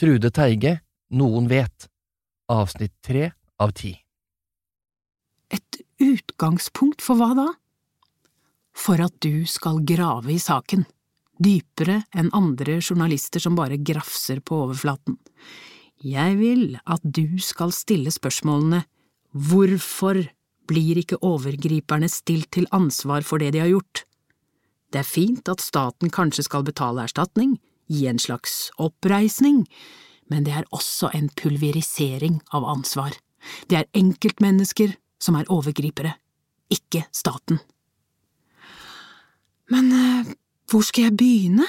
Trude Teige, Noen vet, avsnitt tre av ti. Et utgangspunkt for hva da? For at du skal grave i saken, dypere enn andre journalister som bare grafser på overflaten. Jeg vil at du skal stille spørsmålene Hvorfor blir ikke overgriperne stilt til ansvar for det de har gjort? Det er fint at staten kanskje skal betale erstatning, gi en slags oppreisning, men det er også en pulverisering av ansvar. Det er enkeltmennesker som er overgripere, ikke staten. Men eh, hvor skal jeg begynne?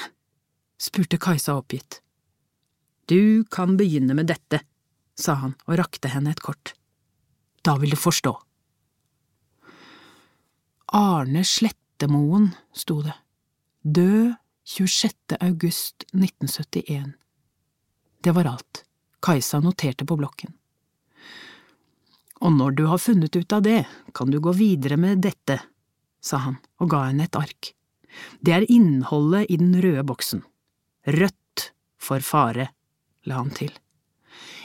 spurte Kajsa oppgitt. Du kan begynne med dette, sa han og rakte henne et kort. Da vil du forstå. Arne Slettemoen, sto det. Død 26. august 1971. Det var alt. Kajsa noterte på blokken. Og når du har funnet ut av det, kan du gå videre med dette, sa han og ga henne et ark. Det er innholdet i den røde boksen. Rødt for fare, la han til.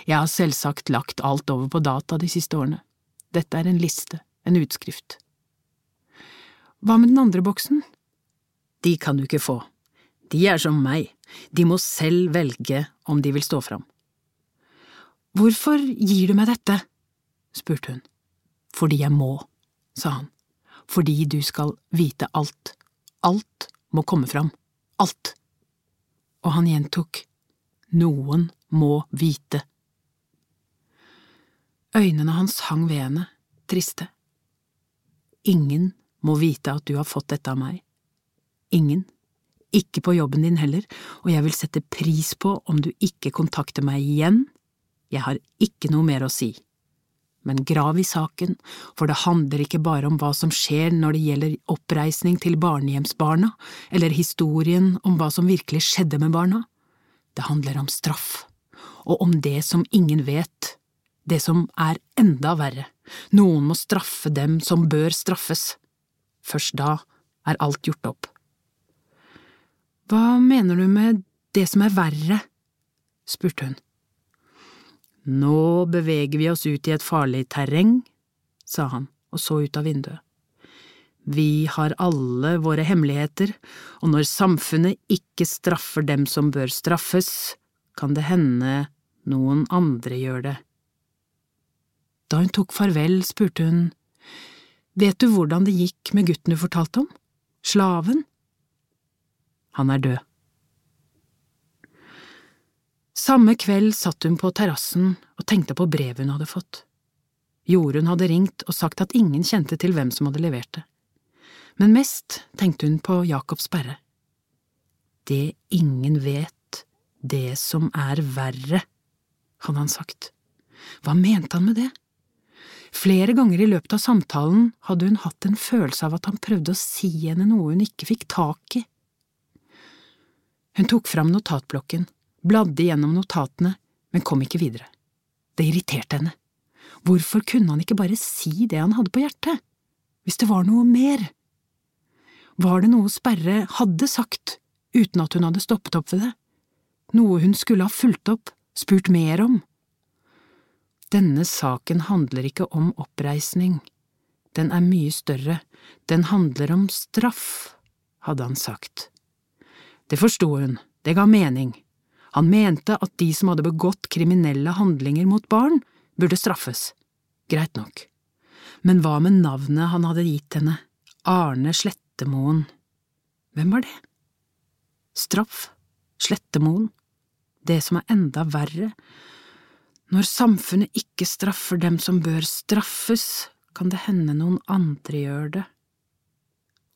Jeg har selvsagt lagt alt over på data de siste årene. Dette er en liste, en utskrift. Hva med den andre boksen? De kan du ikke få. De er som meg, de må selv velge om de vil stå fram. Hvorfor gir du meg dette? spurte hun. Fordi jeg må, sa han. Fordi du skal vite alt. Alt må komme fram. Alt. Og han gjentok. Noen må vite. Øynene hans hang ved henne, triste. Ingen må vite at du har fått dette av meg. Ingen. Ikke på jobben din heller, og jeg vil sette pris på om du ikke kontakter meg igjen. Jeg har ikke noe mer å si. Men grav i saken, for det handler ikke bare om hva som skjer når det gjelder oppreisning til barnehjemsbarna, eller historien om hva som virkelig skjedde med barna. Det handler om straff, og om det som ingen vet, det som er enda verre. Noen må straffe dem som bør straffes. Først da er alt gjort opp. Hva mener du med det som er verre? spurte hun. Nå beveger vi oss ut i et farlig terreng, sa han og så ut av vinduet. Vi har alle våre hemmeligheter, og når samfunnet ikke straffer dem som bør straffes, kan det hende noen andre gjør det. Da hun tok farvel, spurte hun, Vet du hvordan det gikk med gutten du fortalte om? Slaven? Han er død. Samme kveld satt hun på terrassen og tenkte på brevet hun hadde fått. Jorunn hadde ringt og sagt at ingen kjente til hvem som hadde levert det. Men mest tenkte hun på Jakobs Sperre. Det ingen vet, det som er verre, hadde han sagt. Hva mente han med det? Flere ganger i løpet av samtalen hadde hun hatt en følelse av at han prøvde å si henne noe hun ikke fikk tak i. Hun tok fram notatblokken, bladde gjennom notatene, men kom ikke videre. Det irriterte henne. Hvorfor kunne han ikke bare si det han hadde på hjertet, hvis det var noe mer? Var det noe Sperre hadde sagt, uten at hun hadde stoppet opp ved det? Noe hun skulle ha fulgt opp, spurt mer om? Denne saken handler ikke om oppreisning, den er mye større, den handler om straff, hadde han sagt. Det forsto hun, det ga mening. Han mente at de som hadde begått kriminelle handlinger mot barn, burde straffes. Greit nok. Men hva med navnet han hadde gitt henne, Arne Slettemoen? Hvem var det? Straff, Slettemoen, det som er enda verre, når samfunnet ikke straffer dem som bør straffes, kan det hende noen andre gjør det.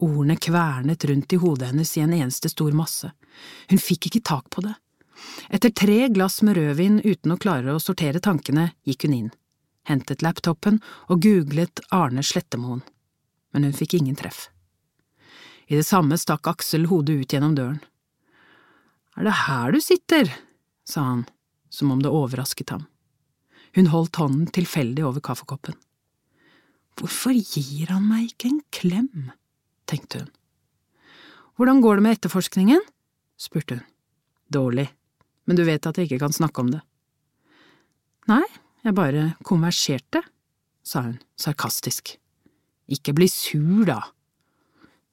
Ordene kvernet rundt i hodet hennes i en eneste stor masse. Hun fikk ikke tak på det. Etter tre glass med rødvin uten å klare å sortere tankene, gikk hun inn, hentet laptopen og googlet Arne Slettemoen, men hun fikk ingen treff. I det samme stakk Aksel hodet ut gjennom døren. Er det her du sitter? sa han, som om det overrasket ham. Hun holdt hånden tilfeldig over kaffekoppen. Hvorfor gir han meg ikke en klem? Tenkte hun. Hvordan går det med etterforskningen? spurte hun. Dårlig. men du vet at jeg ikke kan snakke om det. Nei, jeg bare konverserte, sa hun sarkastisk. Ikke bli sur, da.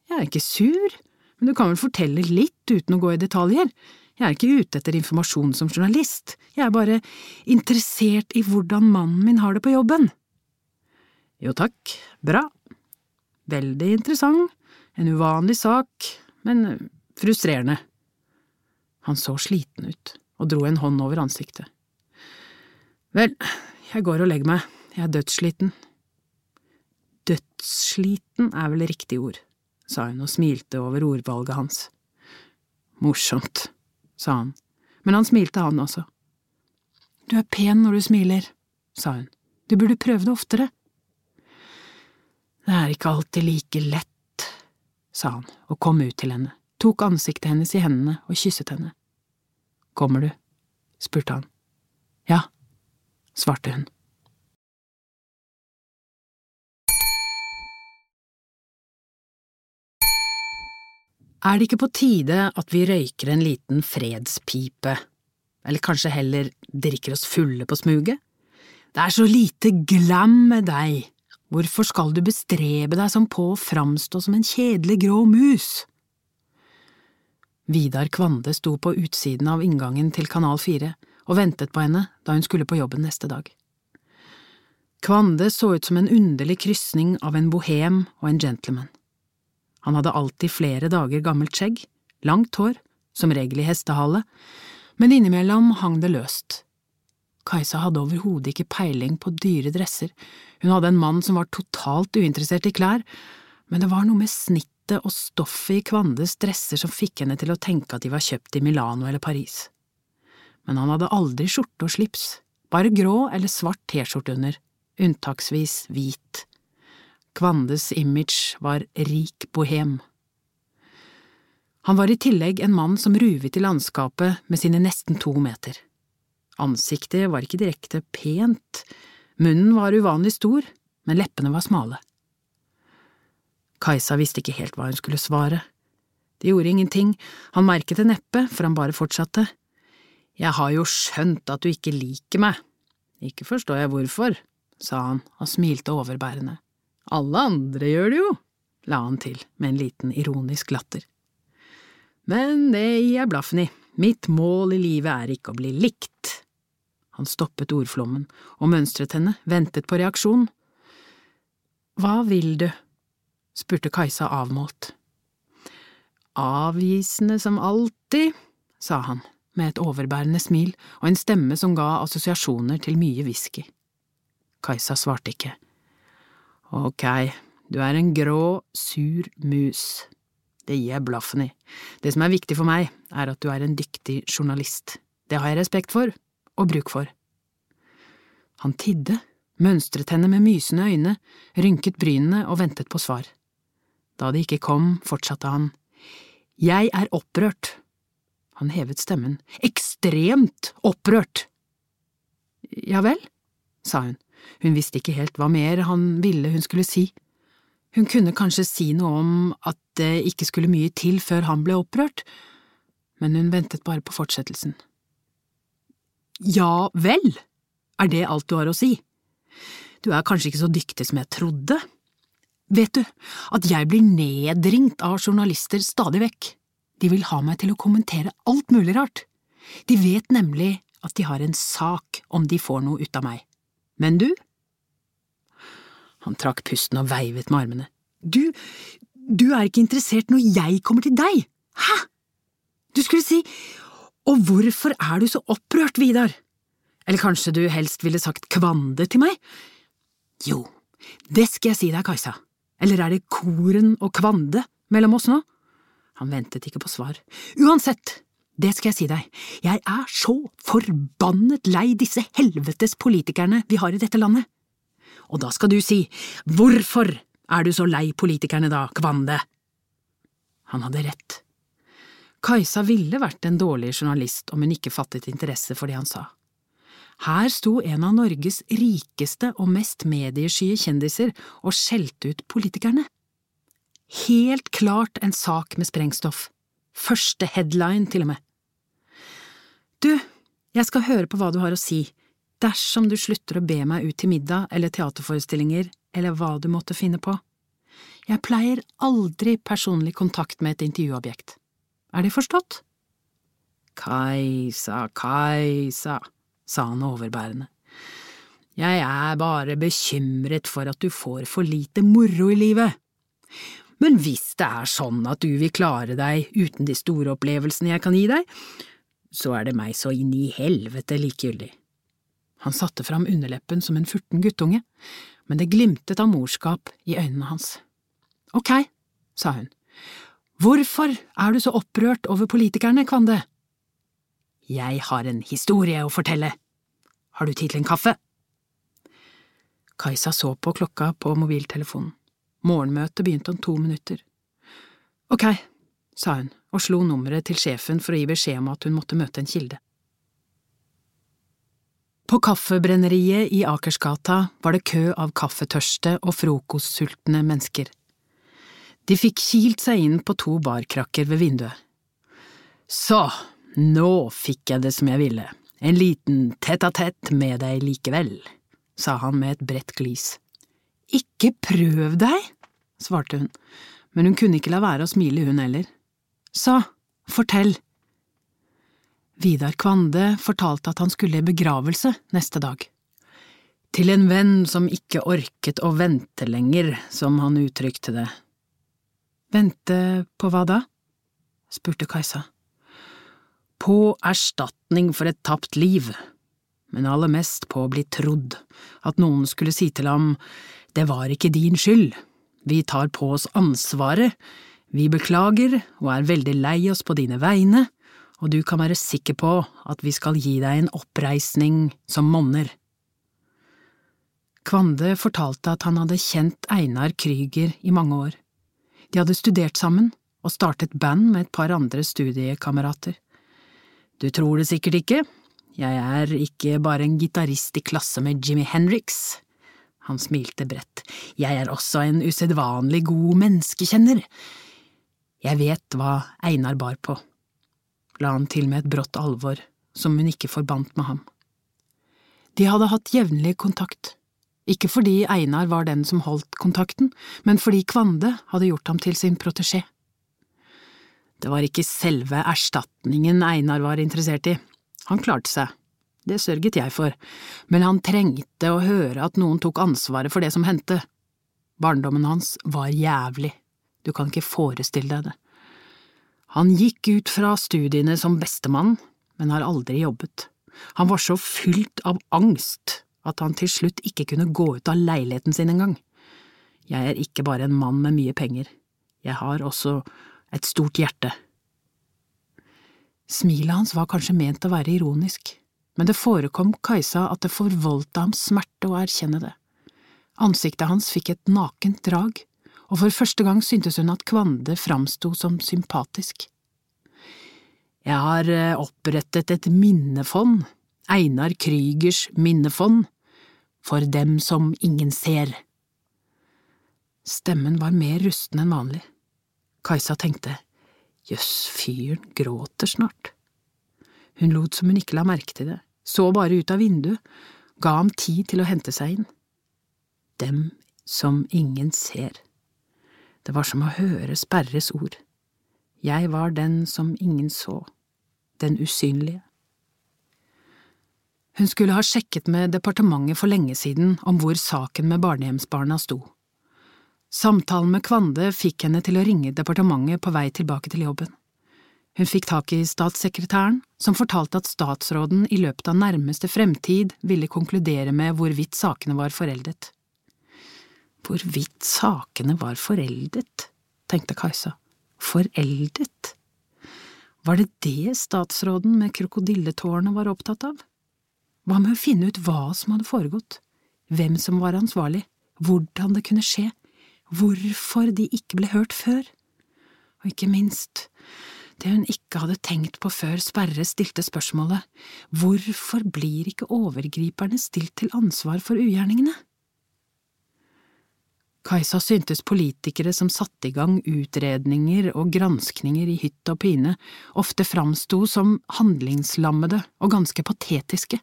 Jeg er ikke sur, men du kan vel fortelle litt uten å gå i detaljer. Jeg er ikke ute etter informasjon som journalist, jeg er bare interessert i hvordan mannen min har det på jobben. Jo takk, bra. Veldig interessant, en uvanlig sak, men frustrerende. Han så sliten ut og dro en hånd over ansiktet. Vel, jeg går og legger meg, jeg er dødssliten. Dødssliten er vel riktig ord, sa hun og smilte over ordvalget hans. Morsomt, sa han, men han smilte han også. Du er pen når du smiler, sa hun, du burde prøve det oftere. Det er ikke alltid like lett, sa han og kom ut til henne, tok ansiktet hennes i hendene og kysset henne. Kommer du? spurte han. Ja, svarte hun. Er det ikke på tide at vi røyker en liten fredspipe, eller kanskje heller drikker oss fulle på smuget? Det er så lite glam med deg, hvorfor skal du bestrebe deg som på å framstå som en kjedelig grå mus? Vidar Kvande sto på utsiden av inngangen til Kanal 4 og ventet på henne da hun skulle på jobben neste dag. Kvande så ut som en underlig krysning av en bohem og en gentleman. Han hadde alltid flere dager gammelt skjegg, langt hår, som regel i hestehale, men innimellom hang det løst. Kajsa hadde overhodet ikke peiling på dyre dresser, hun hadde en mann som var totalt uinteressert i klær, men det var noe med snittet og stoffet i Kvandes dresser som fikk henne til å tenke at de var kjøpt i Milano eller Paris. Men han hadde aldri skjorte og slips, bare grå eller svart T-skjorte under, unntaksvis hvit. Kvandes image var rik bohem. Han var i tillegg en mann som ruvet i landskapet med sine nesten to meter. Ansiktet var ikke direkte pent, munnen var uvanlig stor, men leppene var smale. Kajsa visste ikke helt hva hun skulle svare. Det gjorde ingenting, han merket det neppe, for han bare fortsatte. Jeg har jo skjønt at du ikke liker meg. Ikke forstår jeg hvorfor, sa han og smilte overbærende. Alle andre gjør det jo, la han til med en liten ironisk latter. Men det gir jeg blaffen i, mitt mål i livet er ikke å bli likt. Han stoppet ordflommen og mønstret henne, ventet på reaksjon. Hva vil du? spurte Kajsa avmålt. Avvisende som alltid, sa han med et overbærende smil og en stemme som ga assosiasjoner til mye whisky. Kajsa svarte ikke. Ok, du er en grå, sur mus. Det gir jeg blaffen i. Det som er viktig for meg, er at du er en dyktig journalist. Det har jeg respekt for, og bruk for. Han tidde, mønstret henne med mysende øyne, rynket brynene og ventet på svar. Da det ikke kom, fortsatte han. Jeg er opprørt. Han hevet stemmen. Ekstremt opprørt! Ja vel, sa hun. Hun visste ikke helt hva mer han ville hun skulle si. Hun kunne kanskje si noe om at det ikke skulle mye til før han ble opprørt, men hun ventet bare på fortsettelsen. Ja vel, er det alt du har å si? Du er kanskje ikke så dyktig som jeg trodde. Vet du at jeg blir nedringt av journalister stadig vekk, de vil ha meg til å kommentere alt mulig rart. De vet nemlig at de har en sak om de får noe ut av meg. Men du? Han trakk pusten og veivet med armene. Du, du er ikke interessert når jeg kommer til deg, hæ? Du skulle si… Og hvorfor er du så opprørt, Vidar? Eller kanskje du helst ville sagt kvande til meg? Jo, det skal jeg si deg, Kajsa. Eller er det koren og kvande mellom oss nå? Han ventet ikke på svar. Uansett, det skal jeg si deg, jeg er så forbannet lei disse helvetes politikerne vi har i dette landet. Og da skal du si, hvorfor er du så lei politikerne da, Kvande? Han hadde rett. Kajsa ville vært en dårlig journalist om hun ikke fattet interesse for det han sa. Her sto en av Norges rikeste og mest medieskye kjendiser og skjelte ut politikerne. Helt klart en sak med sprengstoff. Første headline, til og med. Du, jeg skal høre på hva du har å si, dersom du slutter å be meg ut til middag eller teaterforestillinger eller hva du måtte finne på. Jeg pleier aldri personlig kontakt med et intervjuobjekt. Er det forstått? Kajsa, Kajsa, sa han overbærende. Jeg er bare bekymret for at du får for lite moro i livet. Men hvis det er sånn at du vil klare deg uten de store opplevelsene jeg kan gi deg, så er det meg så inn i helvete likegyldig. Han satte fram underleppen som en furten guttunge, men det glimtet av morskap i øynene hans. Ok, sa hun. Hvorfor er du så opprørt over politikerne, Kvande? Jeg har en historie å fortelle. Har du tid til en kaffe? Kajsa så på klokka på mobiltelefonen. Morgenmøtet begynte om to minutter. Ok, sa hun og slo nummeret til sjefen for å gi beskjed om at hun måtte møte en kilde. På kaffebrenneriet i Akersgata var det kø av kaffetørste og frokostsultne mennesker. De fikk kilt seg inn på to barkrakker ved vinduet. Så, nå fikk jeg det som jeg ville, en liten tett-a-tett med deg likevel, sa han med et bredt glis. Ikke prøv deg, svarte hun, men hun kunne ikke la være å smile, hun heller. Så, fortell. Vidar Kvande fortalte at han skulle i begravelse neste dag. Til en venn som ikke orket å vente lenger, som han uttrykte det. Vente på hva da? spurte Kajsa. På erstatning for et tapt liv, men aller mest på å bli trodd, at noen skulle si til ham det var ikke din skyld, vi tar på oss ansvaret, vi beklager og er veldig lei oss på dine vegne, og du kan være sikker på at vi skal gi deg en oppreisning som monner. Kvande fortalte at han hadde kjent Einar Krüger i mange år. De hadde studert sammen og startet band med et par andre studiekamerater. Du tror det sikkert ikke, jeg er ikke bare en gitarist i klasse med Jimmy Henriks. Han smilte bredt, jeg er også en usedvanlig god menneskekjenner. Jeg vet hva Einar bar på, la han til med et brått alvor som hun ikke forbandt med ham. De hadde hatt jevnlig kontakt, ikke fordi Einar var den som holdt kontakten, men fordi Kvande hadde gjort ham til sin protesjé. Det var ikke selve erstatningen Einar var interessert i, han klarte seg, det sørget jeg for, men han trengte å høre at noen tok ansvaret for det som hendte. Barndommen hans var jævlig, du kan ikke forestille deg det. Han gikk ut fra studiene som bestemann, men har aldri jobbet. Han var så fylt av angst at han til slutt ikke kunne gå ut av leiligheten sin engang. Jeg er ikke bare en mann med mye penger, jeg har også et stort hjerte. Smilet hans var kanskje ment å være ironisk, men det forekom Kajsa at det forvoldte ham smerte å erkjenne det. Ansiktet hans fikk et nakent drag, og for første gang syntes hun at Kvande framsto som sympatisk. Jeg har eh, opprettet et minnefond, Einar Krygers minnefond, for dem som ingen ser. Stemmen var mer rusten enn vanlig. Kajsa tenkte, jøss, fyren gråter snart. Hun lot som hun ikke la merke til det, så bare ut av vinduet, ga ham tid til å hente seg inn. Dem som ingen ser. Det var som å høre Sperres ord. Jeg var den som ingen så, den usynlige. Hun skulle ha sjekket med departementet for lenge siden om hvor saken med barnehjemsbarna sto. Samtalen med Kvande fikk henne til å ringe departementet på vei tilbake til jobben. Hun fikk tak i statssekretæren, som fortalte at statsråden i løpet av nærmeste fremtid ville konkludere med hvorvidt sakene var foreldet. Hvorvidt sakene var foreldet, tenkte Kajsa. Foreldet? Var det det statsråden med krokodilletårene var opptatt av? Hva med å finne ut hva som hadde foregått, hvem som var ansvarlig, hvordan det kunne skje, hvorfor de ikke ble hørt før, og ikke minst, det hun ikke hadde tenkt på før Sperre stilte spørsmålet, hvorfor blir ikke overgriperne stilt til ansvar for ugjerningene? Kajsa syntes politikere som satte i gang utredninger og granskninger i hytt og pine, ofte framsto som handlingslammede og ganske patetiske.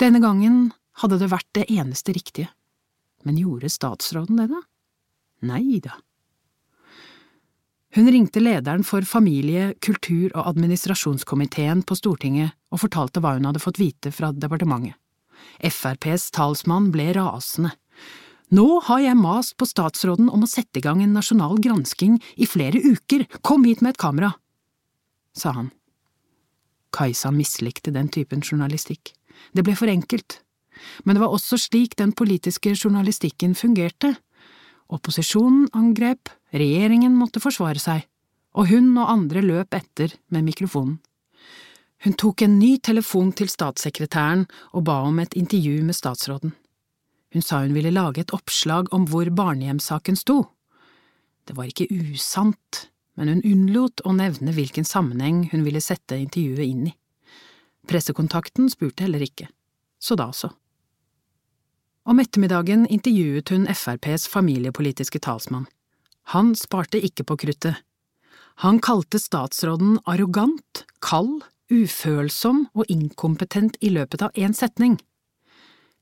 Denne gangen hadde det vært det eneste riktige. Men gjorde statsråden det, da? Nei da. Hun ringte lederen for familie-, kultur- og administrasjonskomiteen på Stortinget og fortalte hva hun hadde fått vite fra departementet. FrPs talsmann ble rasende. Nå har jeg mast på statsråden om å sette i gang en nasjonal gransking i flere uker, kom hit med et kamera, sa han. Kajsa mislikte den typen journalistikk. Det ble for enkelt. Men det var også slik den politiske journalistikken fungerte. Opposisjonen angrep, regjeringen måtte forsvare seg, og hun og andre løp etter med mikrofonen. Hun tok en ny telefon til statssekretæren og ba om et intervju med statsråden. Hun sa hun ville lage et oppslag om hvor barnehjemssaken sto. Det var ikke usant, men hun unnlot å nevne hvilken sammenheng hun ville sette intervjuet inn i. Pressekontakten spurte heller ikke, så da så. Om ettermiddagen intervjuet hun FrPs familiepolitiske talsmann. Han sparte ikke på kruttet. Han kalte statsråden arrogant, kald, ufølsom og inkompetent i løpet av én setning.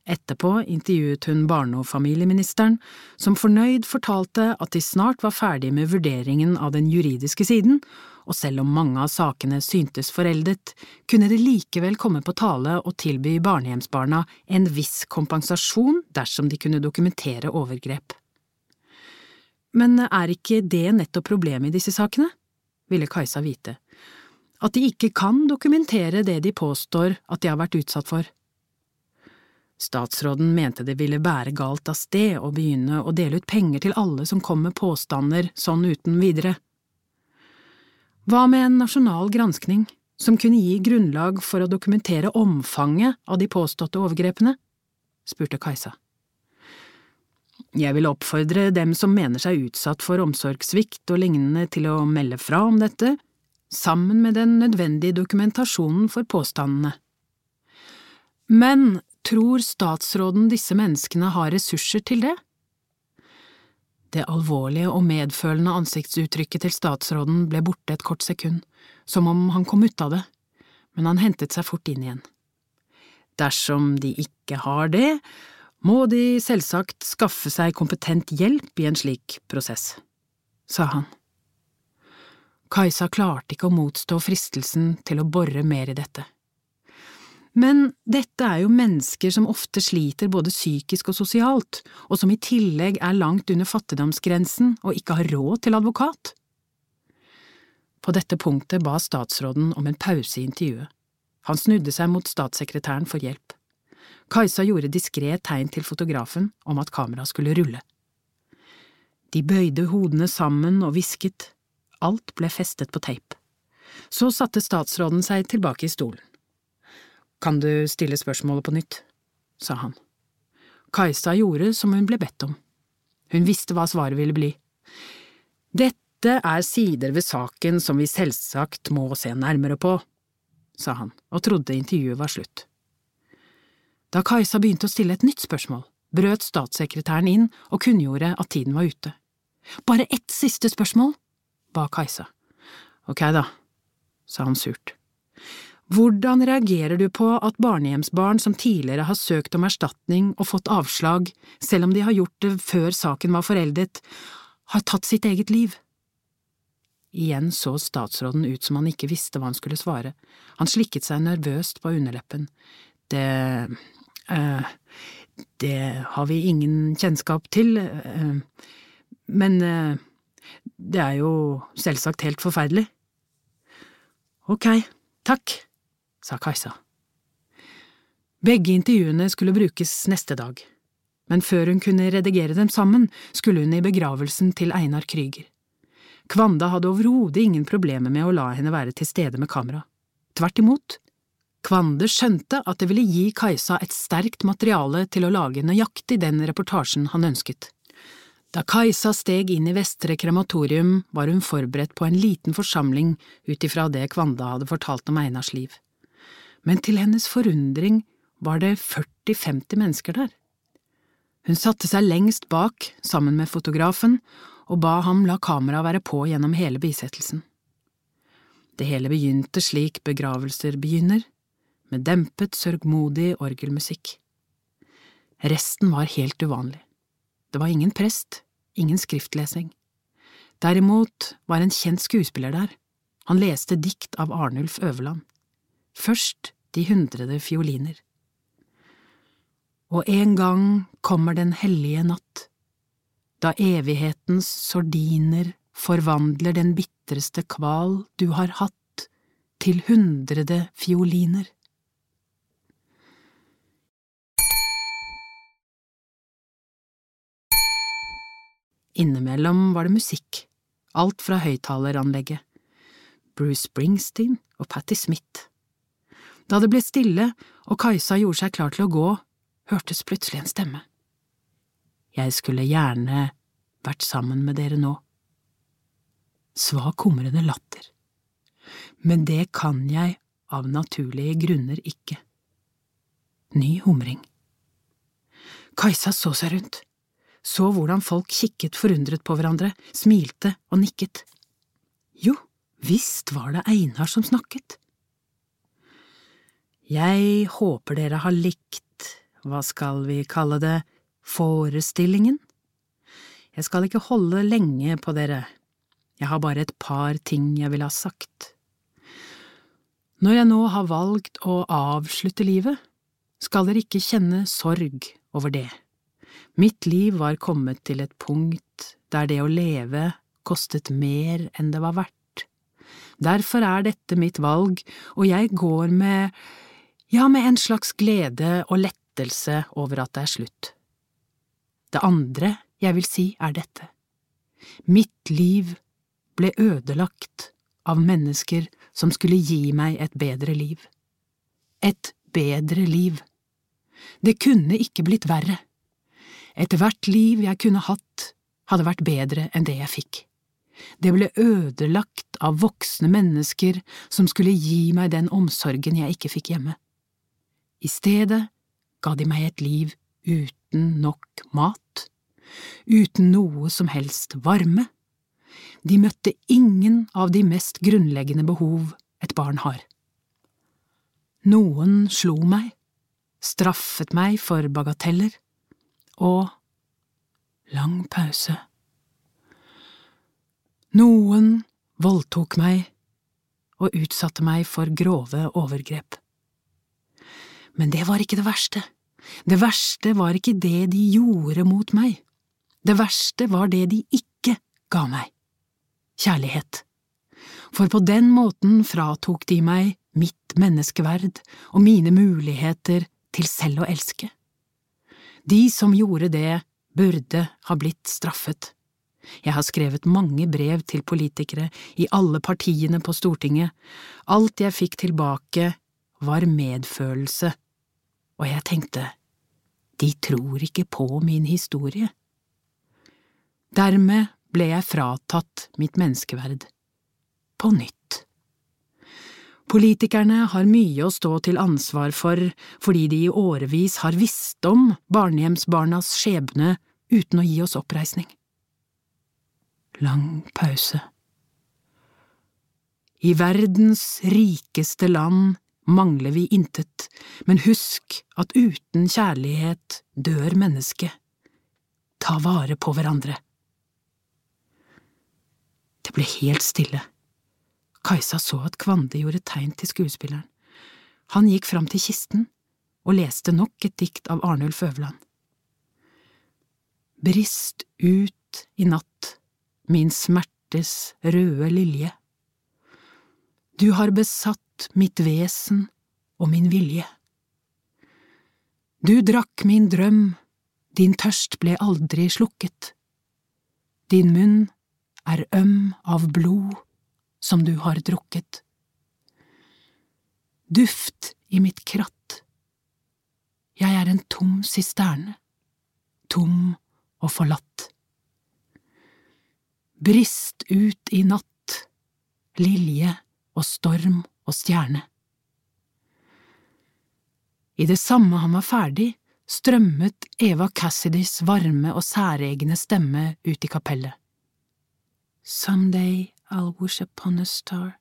Etterpå intervjuet hun barne- og familieministeren, som fornøyd fortalte at de snart var ferdig med vurderingen av den juridiske siden, og selv om mange av sakene syntes foreldet, kunne det likevel komme på tale å tilby barnehjemsbarna en viss kompensasjon dersom de kunne dokumentere overgrep. Men er ikke det nettopp problemet i disse sakene? ville Kajsa vite. At de ikke kan dokumentere det de påstår at de har vært utsatt for. Statsråden mente det ville bære galt av sted å begynne å dele ut penger til alle som kom med påstander sånn uten videre. Hva med en nasjonal granskning som kunne gi grunnlag for å dokumentere omfanget av de påståtte overgrepene? spurte Kajsa. Jeg vil oppfordre dem som mener seg utsatt for omsorgssvikt og lignende til å melde fra om dette, sammen med den nødvendige dokumentasjonen for påstandene. Men tror statsråden disse menneskene har ressurser til det? Det alvorlige og medfølende ansiktsuttrykket til statsråden ble borte et kort sekund, som om han kom ut av det, men han hentet seg fort inn igjen. Dersom de ikke har det, må de selvsagt skaffe seg kompetent hjelp i en slik prosess, sa han. Kajsa klarte ikke å motstå fristelsen til å bore mer i dette. Men dette er jo mennesker som ofte sliter både psykisk og sosialt, og som i tillegg er langt under fattigdomsgrensen og ikke har råd til advokat. På dette punktet ba statsråden om en pause i intervjuet. Han snudde seg mot statssekretæren for hjelp. Kajsa gjorde diskré tegn til fotografen om at kameraet skulle rulle. De bøyde hodene sammen og hvisket. Alt ble festet på teip. Så satte statsråden seg tilbake i stolen. Kan du stille spørsmålet på nytt? sa han. Kajsa gjorde som hun ble bedt om. Hun visste hva svaret ville bli. Dette er sider ved saken som vi selvsagt må se nærmere på, sa han og trodde intervjuet var slutt. Da Kajsa begynte å stille et nytt spørsmål, brøt statssekretæren inn og kunngjorde at tiden var ute. Bare ett siste spørsmål, ba Kajsa. Ok da, sa han surt. Hvordan reagerer du på at barnehjemsbarn som tidligere har søkt om erstatning og fått avslag, selv om de har gjort det før saken var foreldet, har tatt sitt eget liv? Igjen så statsråden ut som han ikke visste hva han skulle svare, han slikket seg nervøst på underleppen. Det… eh… det har vi ingen kjennskap til, eh… men eh… det er jo selvsagt helt forferdelig. Ok, takk sa Kajsa. Begge intervjuene skulle brukes neste dag, men før hun kunne redigere dem sammen, skulle hun i begravelsen til Einar Krüger. Kvanda hadde overhodet ingen problemer med å la henne være til stede med kamera. Tvert imot. Kvande skjønte at det ville gi Kajsa et sterkt materiale til å lage nøyaktig den reportasjen han ønsket. Da Kajsa steg inn i Vestre krematorium, var hun forberedt på en liten forsamling ut ifra det Kvanda hadde fortalt om Einars liv men til hennes forundring var det 40–50 mennesker der. Hun satte seg lengst bak sammen med fotografen og ba ham la kameraet være på gjennom hele bisettelsen. Det hele begynte slik begravelser begynner, med dempet, sørgmodig orgelmusikk. Resten var helt uvanlig. Det var ingen prest, ingen skriftlesing. Derimot var en kjent skuespiller der. Han leste dikt av Arnulf Øverland. Først De hundrede fioliner. Og en gang kommer den hellige natt, da evighetens sordiner forvandler den bitreste kval du har hatt, til hundrede fioliner. Innimellom var det musikk, alt fra høyttaleranlegget, Bruce Springsteen og Patti Smith. Da det ble stille og Kajsa gjorde seg klar til å gå, hørtes plutselig en stemme. Jeg skulle gjerne vært sammen med dere nå. Svak humrende latter. Men det kan jeg av naturlige grunner ikke. Ny humring. Kajsa så seg rundt så hvordan folk kikket forundret på hverandre, smilte og nikket. Jo, visst var det Einar som snakket. Jeg håper dere har likt, hva skal vi kalle det, forestillingen? Jeg skal ikke holde lenge på dere, jeg har bare et par ting jeg vil ha sagt. Når jeg nå har valgt å avslutte livet, skal dere ikke kjenne sorg over det. Mitt liv var kommet til et punkt der det å leve kostet mer enn det var verdt. Derfor er dette mitt valg, og jeg går med, ja, med en slags glede og lettelse over at det er slutt. Det andre jeg vil si, er dette. Mitt liv ble ødelagt av mennesker som skulle gi meg et bedre liv. Et bedre liv. Det kunne ikke blitt verre. Ethvert liv jeg kunne hatt, hadde vært bedre enn det jeg fikk. Det ble ødelagt av voksne mennesker som skulle gi meg den omsorgen jeg ikke fikk hjemme. I stedet ga de meg et liv uten nok mat, uten noe som helst varme. De møtte ingen av de mest grunnleggende behov et barn har. Noen slo meg, straffet meg for bagateller og lang pause. Noen voldtok meg og utsatte meg for grove overgrep. Men det var ikke det verste. Det verste var ikke det de gjorde mot meg. Det verste var det de ikke ga meg. Kjærlighet. For på den måten fratok de meg mitt menneskeverd og mine muligheter til selv å elske. De som gjorde det, burde ha blitt straffet. Jeg har skrevet mange brev til politikere i alle partiene på Stortinget. Alt jeg fikk tilbake, var medfølelse, og jeg tenkte, de tror ikke på min historie. Dermed ble jeg fratatt mitt menneskeverd. På nytt. Politikerne har mye å stå til ansvar for fordi de i årevis har visst om barnehjemsbarnas skjebne uten å gi oss oppreisning. Lang pause. I verdens rikeste land mangler vi intet, men husk at uten kjærlighet dør mennesket. Ta vare på hverandre. Det ble helt stille. Kajsa så at Kvande gjorde tegn til skuespilleren. Han gikk fram til kisten og leste nok et dikt av Arnulf Øverland. Brist ut i natt, min smertes røde lilje. Du har besatt mitt vesen og min vilje. Du drakk min drøm, din tørst ble aldri slukket. Din munn er øm av blod som du har drukket. Duft i mitt kratt. Jeg er en tom sisterne, tom og forlatt. Brist ut i natt, lilje og storm og stjerne. I det samme han var ferdig, strømmet Eva Cassidys varme og særegne stemme ut i kapellet. Someday I'll wish upon a star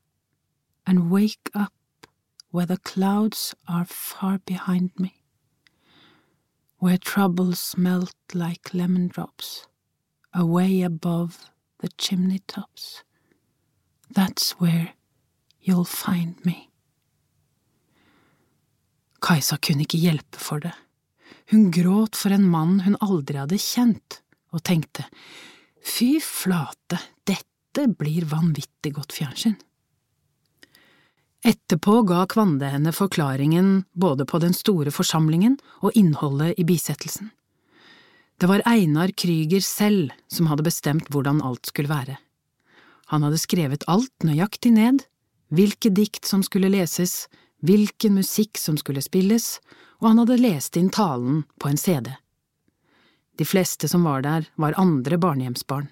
and wake up where the clouds are far behind me, where troubles melt like lemon drops away above the chimney tops. That's where you'll find me. Kajsa kunne ikke hjelpe for det. Hun gråt for en mann hun aldri hadde kjent, og tenkte fy flate, dette blir vanvittig godt fjernsyn. Etterpå ga Kvande henne forklaringen både på den store forsamlingen og innholdet i bisettelsen. Det var Einar Krüger selv som hadde bestemt hvordan alt skulle være. Han hadde skrevet alt nøyaktig ned, hvilke dikt som skulle leses, hvilken musikk som skulle spilles, og han hadde lest inn talen på en CD. De fleste som var der, var andre barnehjemsbarn.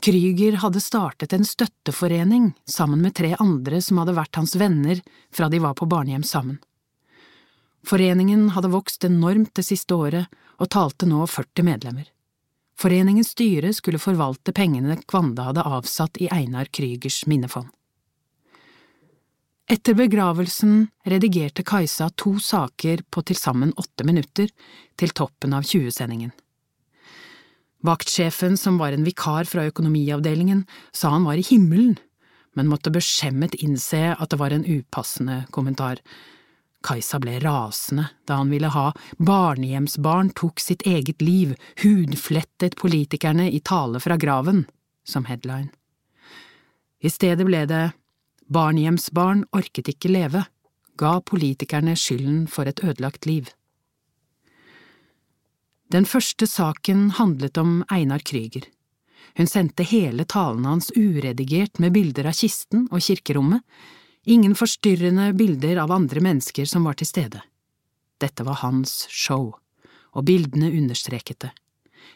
Krüger hadde startet en støtteforening sammen med tre andre som hadde vært hans venner fra de var på barnehjem sammen. Foreningen hadde vokst enormt det siste året og talte nå 40 medlemmer. Foreningens styre skulle forvalte pengene Kvande hadde avsatt i Einar Krygers minnefond. Etter begravelsen redigerte Kajsa to saker på til sammen åtte minutter, til toppen av 20-sendingen. Vaktsjefen, som var en vikar fra økonomiavdelingen, sa han var i himmelen, men måtte beskjemmet innse at det var en upassende kommentar. Kajsa ble rasende da han ville ha barnehjemsbarn tok sitt eget liv, hudflettet politikerne i tale fra graven, som headline. I stedet ble det Barnehjemsbarn orket ikke leve, ga politikerne skylden for et ødelagt liv. Den første saken handlet om Einar Krüger. Hun sendte hele talen hans uredigert med bilder av kisten og kirkerommet, ingen forstyrrende bilder av andre mennesker som var til stede. Dette var hans show, og bildene understreket det.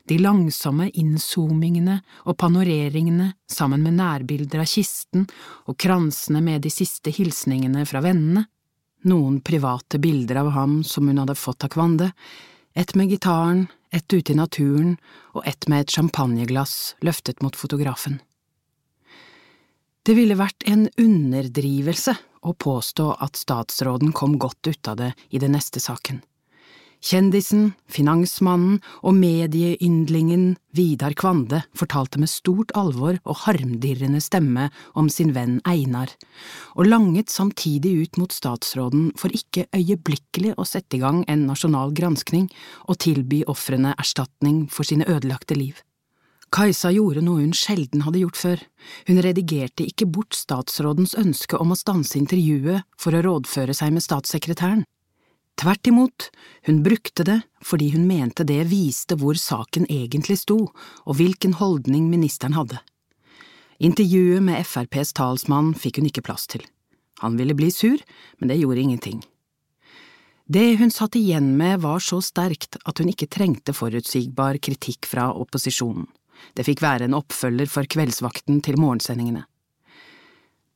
De langsomme innzoomingene og panoreringene sammen med nærbilder av kisten og kransene med de siste hilsningene fra vennene, noen private bilder av ham som hun hadde fått av Kvande, ett med gitaren, ett ute i naturen og ett med et champagneglass løftet mot fotografen. Det ville vært en underdrivelse å påstå at statsråden kom godt ut av det i den neste saken. Kjendisen, finansmannen og medieyndlingen Vidar Kvande fortalte med stort alvor og harmdirrende stemme om sin venn Einar, og langet samtidig ut mot statsråden for ikke øyeblikkelig å sette i gang en nasjonal granskning og tilby ofrene erstatning for sine ødelagte liv. Kajsa gjorde noe hun sjelden hadde gjort før, hun redigerte ikke bort statsrådens ønske om å stanse intervjuet for å rådføre seg med statssekretæren. Tvert imot, hun brukte det fordi hun mente det viste hvor saken egentlig sto, og hvilken holdning ministeren hadde. Intervjuet med FrPs talsmann fikk hun ikke plass til. Han ville bli sur, men det gjorde ingenting. Det hun satt igjen med var så sterkt at hun ikke trengte forutsigbar kritikk fra opposisjonen. Det fikk være en oppfølger for kveldsvakten til morgensendingene.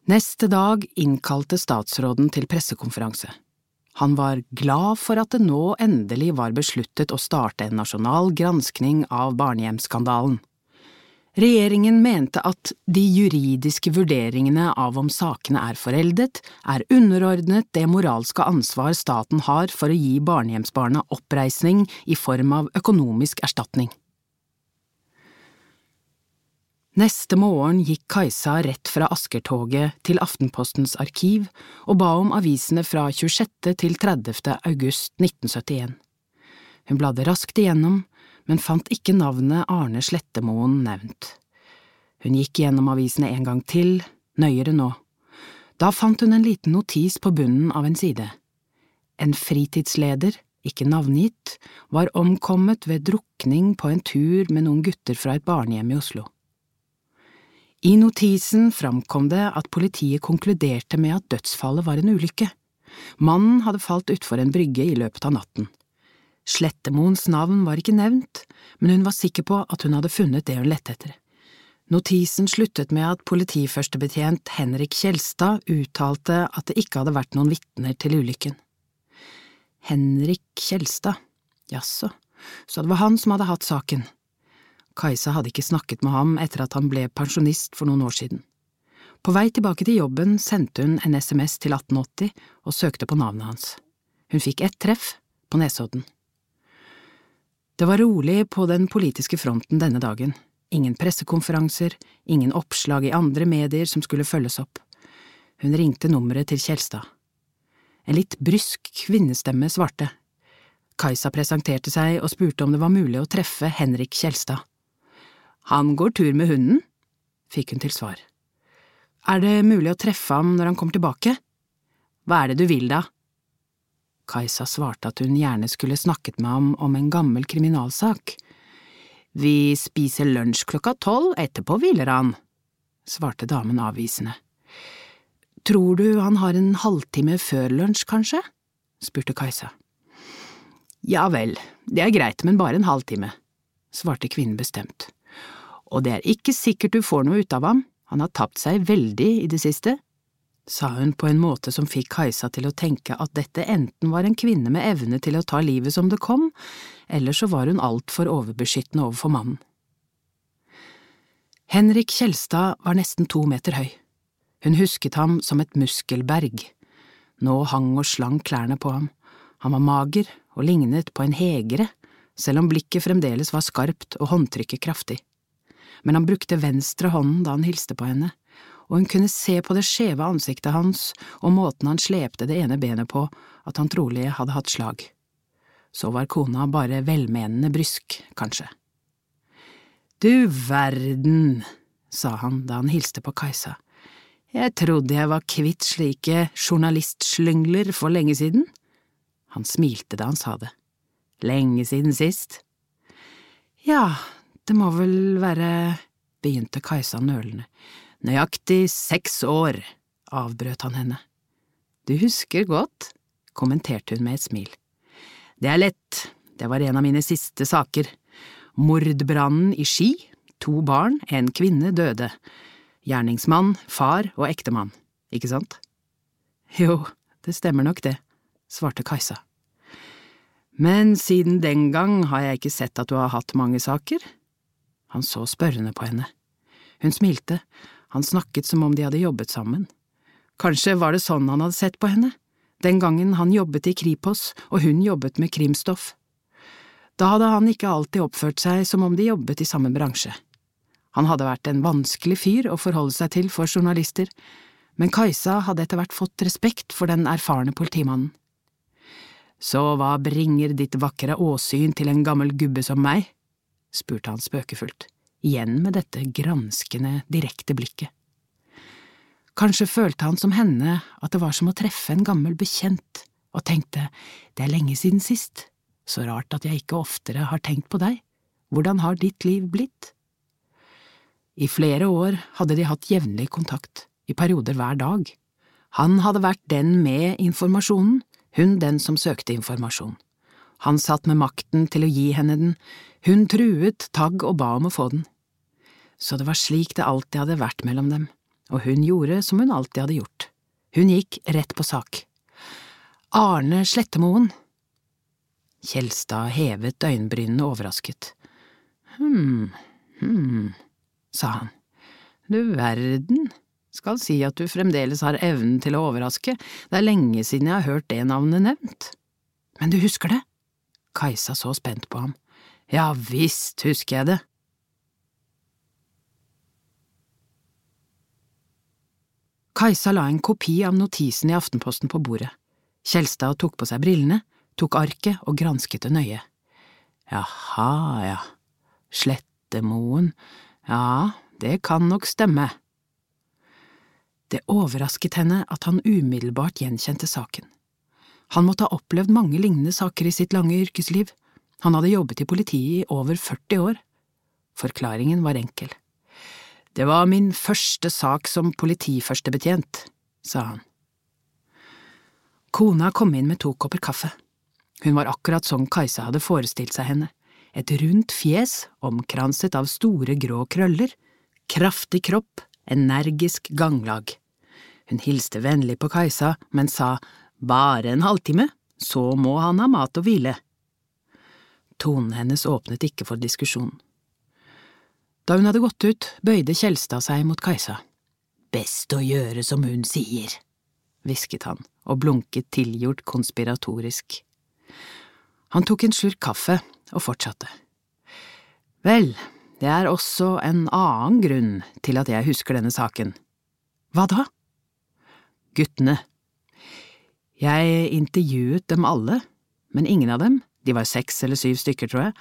Neste dag innkalte statsråden til pressekonferanse. Han var glad for at det nå endelig var besluttet å starte en nasjonal granskning av barnehjemsskandalen. Regjeringen mente at de juridiske vurderingene av om sakene er foreldet, er underordnet det moralske ansvar staten har for å gi barnehjemsbarna oppreisning i form av økonomisk erstatning. Neste morgen gikk Kajsa rett fra Askertoget til Aftenpostens arkiv og ba om avisene fra 26. til 30. august 1971. Hun bladde raskt igjennom, men fant ikke navnet Arne Slettemoen nevnt. Hun gikk gjennom avisene en gang til, nøyere nå. Da fant hun en liten notis på bunnen av en side. En fritidsleder, ikke navngitt, var omkommet ved drukning på en tur med noen gutter fra et barnehjem i Oslo. I notisen framkom det at politiet konkluderte med at dødsfallet var en ulykke. Mannen hadde falt utfor en brygge i løpet av natten. Slettemoens navn var ikke nevnt, men hun var sikker på at hun hadde funnet det hun lette etter. Notisen sluttet med at politiførstebetjent Henrik Kjelstad uttalte at det ikke hadde vært noen vitner til ulykken. Henrik Kjelstad, Jaså, så det var han som hadde hatt saken. Kajsa hadde ikke snakket med ham etter at han ble pensjonist for noen år siden. På vei tilbake til jobben sendte hun en SMS til 1880 og søkte på navnet hans. Hun fikk ett treff, på Nesodden. Det var rolig på den politiske fronten denne dagen. Ingen pressekonferanser, ingen oppslag i andre medier som skulle følges opp. Hun ringte nummeret til Kjelstad. En litt brysk kvinnestemme svarte. Kajsa presenterte seg og spurte om det var mulig å treffe Henrik Kjelstad. Han går tur med hunden, fikk hun til svar. Er det mulig å treffe ham når han kommer tilbake? Hva er det du vil, da? Kajsa svarte at hun gjerne skulle snakket med ham om en gammel kriminalsak. Vi spiser lunsj klokka tolv, etterpå hviler han, svarte damen avvisende. Tror du han har en halvtime før lunsj, kanskje? spurte Kajsa. Ja vel, det er greit, men bare en halvtime, svarte kvinnen bestemt. Og det er ikke sikkert du får noe ut av ham, han har tapt seg veldig i det siste sa hun på en måte som fikk Kajsa til å tenke at dette enten var en kvinne med evne til å ta livet som det kom, eller så var hun altfor overbeskyttende overfor mannen. Henrik Kjelstad var nesten to meter høy. Hun husket ham som et muskelberg. Nå hang og slang klærne på ham. Han var mager og lignet på en hegere, selv om blikket fremdeles var skarpt og håndtrykket kraftig. Men han brukte venstre hånden da han hilste på henne, og hun kunne se på det skjeve ansiktet hans og måten han slepte det ene benet på, at han trolig hadde hatt slag. Så var kona bare velmenende brysk, kanskje. Du verden, sa han da han hilste på Kajsa, jeg trodde jeg var kvitt slike journalistslyngler for lenge siden. Han smilte da han sa det. Lenge siden sist? Ja, det må vel være… begynte Kajsa nølende. Nøyaktig seks år, avbrøt han henne. Du husker godt, kommenterte hun med et smil. Det er lett, det var en av mine siste saker. Mordbrannen i Ski, to barn, en kvinne døde. Gjerningsmann, far og ektemann, ikke sant? Jo, det stemmer nok det, svarte Kajsa. Men siden den gang har jeg ikke sett at du har hatt mange saker. Han så spørrende på henne. Hun smilte, han snakket som om de hadde jobbet sammen. Kanskje var det sånn han hadde sett på henne, den gangen han jobbet i Kripos og hun jobbet med krimstoff. Da hadde han ikke alltid oppført seg som om de jobbet i samme bransje. Han hadde vært en vanskelig fyr å forholde seg til for journalister, men Kajsa hadde etter hvert fått respekt for den erfarne politimannen. Så hva bringer ditt vakre åsyn til en gammel gubbe som meg? Spurte han spøkefullt igjen med dette granskende, direkte blikket. Kanskje følte han som henne at det var som å treffe en gammel bekjent, og tenkte det er lenge siden sist, så rart at jeg ikke oftere har tenkt på deg, hvordan har ditt liv blitt? I flere år hadde de hatt jevnlig kontakt, i perioder hver dag. Han hadde vært den med informasjonen, hun den som søkte informasjon. Han satt med makten til å gi henne den, hun truet Tagg og ba om å få den. Så det var slik det alltid hadde vært mellom dem, og hun gjorde som hun alltid hadde gjort, hun gikk rett på sak. Arne Slettemoen. Kjelstad hevet øyenbrynene overrasket. Hm, hm, sa han. Du verden, skal si at du fremdeles har evnen til å overraske, det er lenge siden jeg har hørt det navnet nevnt. Men du husker det? Kajsa så spent på ham. Ja visst husker jeg det. Kajsa la en kopi av notisen i Aftenposten på bordet. Kjelstad tok på seg brillene, tok arket og gransket det nøye. Jaha, ja, Slettemoen, ja, det kan nok stemme. Det overrasket henne at han umiddelbart gjenkjente saken. Han måtte ha opplevd mange lignende saker i sitt lange yrkesliv. Han hadde jobbet i politiet i over 40 år. Forklaringen var enkel. Det var min første sak som politiførstebetjent, sa han. Kona kom inn med to kopper kaffe. Hun var akkurat sånn Kajsa hadde forestilt seg henne, et rundt fjes omkranset av store grå krøller, kraftig kropp, energisk ganglag. Hun hilste vennlig på Kajsa, men sa bare en halvtime, så må han ha mat og hvile. Tonen hennes åpnet ikke for diskusjon. Da hun hadde gått ut, bøyde Kjelstad seg mot Kajsa. Best å gjøre som hun sier, hvisket han og blunket tilgjort konspiratorisk. Han tok en slurk kaffe og fortsatte. Vel, det er også en annen grunn til at jeg husker denne saken. Hva da? Guttene. Jeg intervjuet dem alle, men ingen av dem, de var seks eller syv stykker, tror jeg,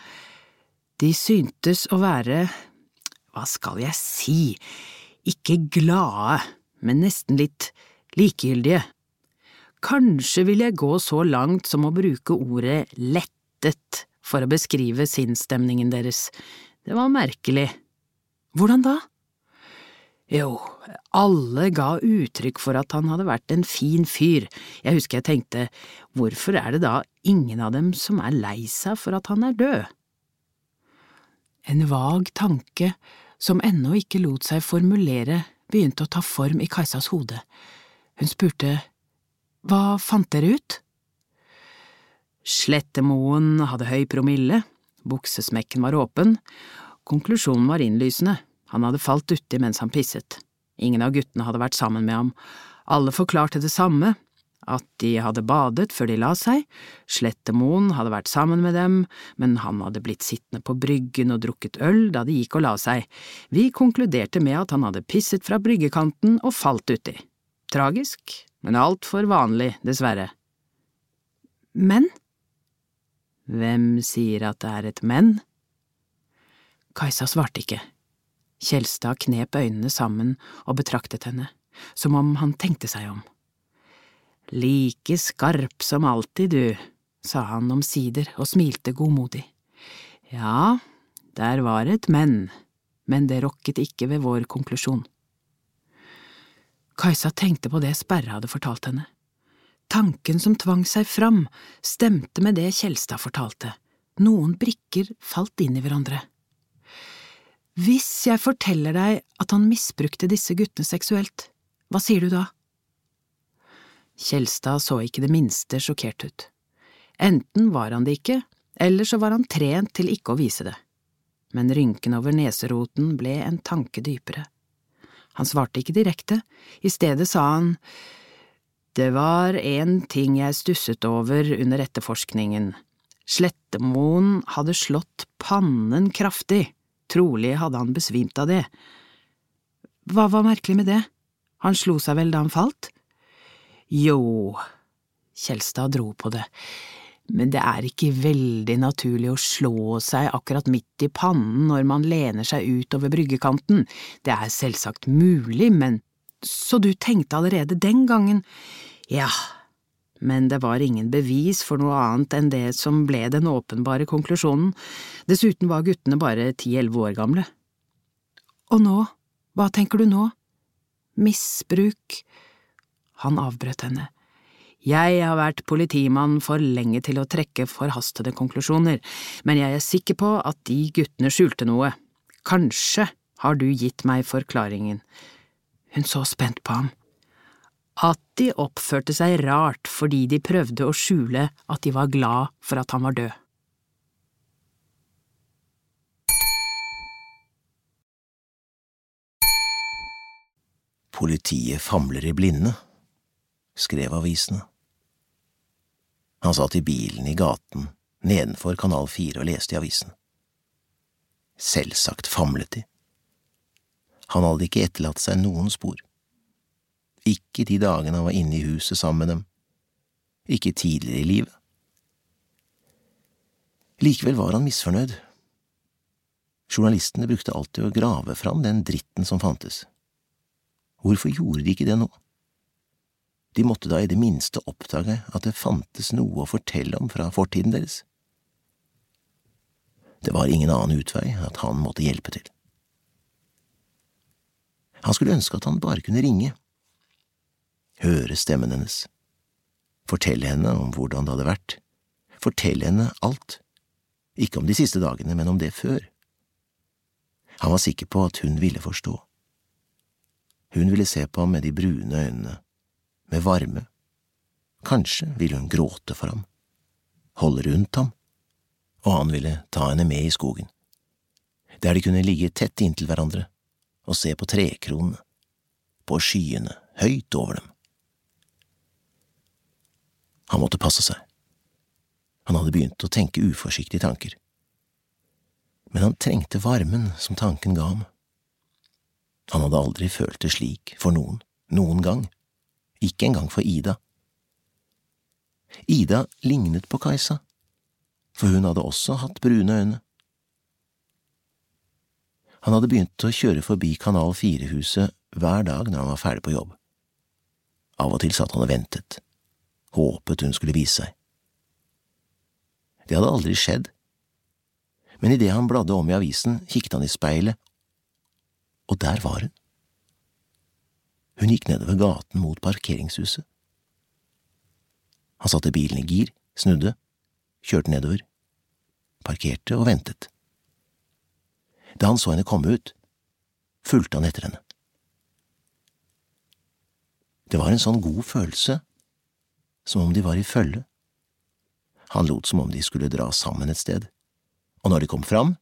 de syntes å være, hva skal jeg si, ikke glade, men nesten litt likegyldige. Kanskje vil jeg gå så langt som å bruke ordet lettet for å beskrive sinnsstemningen deres. Det var merkelig. Hvordan da? Jo, alle ga uttrykk for at han hadde vært en fin fyr, jeg husker jeg tenkte, hvorfor er det da ingen av dem som er lei seg for at han er død? En vag tanke som ennå ikke lot seg formulere, begynte å ta form i Kajsas hode. Hun spurte hva fant dere ut? Slettemoen hadde høy promille, buksesmekken var åpen, konklusjonen var innlysende, han hadde falt uti mens han pisset. Ingen av guttene hadde vært sammen med ham. Alle forklarte det samme, at de hadde badet før de la seg, Slettemoen hadde vært sammen med dem, men han hadde blitt sittende på bryggen og drukket øl da de gikk og la seg. Vi konkluderte med at han hadde pisset fra bryggekanten og falt uti. Tragisk, men altfor vanlig, dessverre. Men? Hvem sier at det er et men? Kajsa svarte ikke. Kjelstad knep øynene sammen og betraktet henne, som om han tenkte seg om. Like skarp som alltid, du, sa han omsider og smilte godmodig. Ja, der var et men, men det rokket ikke ved vår konklusjon. Kajsa tenkte på det Sperre hadde fortalt henne. Tanken som tvang seg fram, stemte med det Kjelstad fortalte. Noen brikker falt inn i hverandre. Hvis jeg forteller deg at han misbrukte disse guttene seksuelt, hva sier du da? Kjelstad så ikke det minste sjokkert ut. Enten var han det ikke, eller så var han trent til ikke å vise det. Men rynken over neseroten ble en tanke dypere. Han svarte ikke direkte, i stedet sa han Det var en ting jeg stusset over under etterforskningen. Slettemoen hadde slått pannen kraftig. Trolig hadde han besvimt av det. Hva var merkelig med det? Han slo seg vel da han falt? Jo, Kjelstad dro på det, men det er ikke veldig naturlig å slå seg akkurat midt i pannen når man lener seg ut over bryggekanten, det er selvsagt mulig, men… Så du tenkte allerede den gangen… Ja, men det var ingen bevis for noe annet enn det som ble den åpenbare konklusjonen, dessuten var guttene bare ti–elleve år gamle. Og nå, hva tenker du nå? Misbruk… Han avbrøt henne. Jeg har vært politimann for lenge til å trekke forhastede konklusjoner, men jeg er sikker på at de guttene skjulte noe. Kanskje har du gitt meg forklaringen. Hun så spent på ham at de oppførte seg rart fordi de prøvde å skjule at de var glad for at han var død. Politiet famler i blinde, skrev avisene. Han satt i bilen i gaten nedenfor Kanal 4 og leste i avisen. Selvsagt famlet de. Han hadde ikke etterlatt seg noen spor. Ikke de dagene han var inne i huset sammen med dem. Ikke tidligere i livet. Likevel var han misfornøyd. Journalistene brukte alltid å grave fram den dritten som fantes. Hvorfor gjorde de ikke det nå? De måtte da i det minste oppdage at det fantes noe å fortelle om fra fortiden deres. Det var ingen annen utvei at han måtte hjelpe til. Han skulle ønske at han bare kunne ringe høre stemmen hennes, fortelle henne om hvordan det hadde vært, fortelle henne alt, ikke om de siste dagene, men om det før. Han var sikker på at hun ville forstå. Hun ville se på ham med de brune øynene, med varme. Kanskje ville hun gråte for ham, holde rundt ham og han ville ta henne med i skogen, der de kunne ligge tett inntil hverandre og se på trekronene, på skyene høyt over dem. Han måtte passe seg. Han hadde begynt å tenke uforsiktige tanker. Men han trengte varmen som tanken ga ham. Han hadde aldri følt det slik for noen, noen gang, ikke engang for Ida. Ida lignet på Kajsa, for hun hadde også hatt brune øyne. Han hadde begynt å kjøre forbi Kanal 4-huset hver dag når han var ferdig på jobb. Av og til satt han og ventet, håpet hun skulle vise seg. Det hadde aldri skjedd, men idet han bladde om i avisen, kikket han i speilet, og der var hun. Hun gikk nedover gaten mot parkeringshuset. Han satte bilen i gir, snudde, kjørte nedover, parkerte og ventet. Da han så henne komme ut, fulgte han etter henne. Det var en sånn god følelse, som om de var i følge. Han lot som om de skulle dra sammen et sted, og når de kom fram,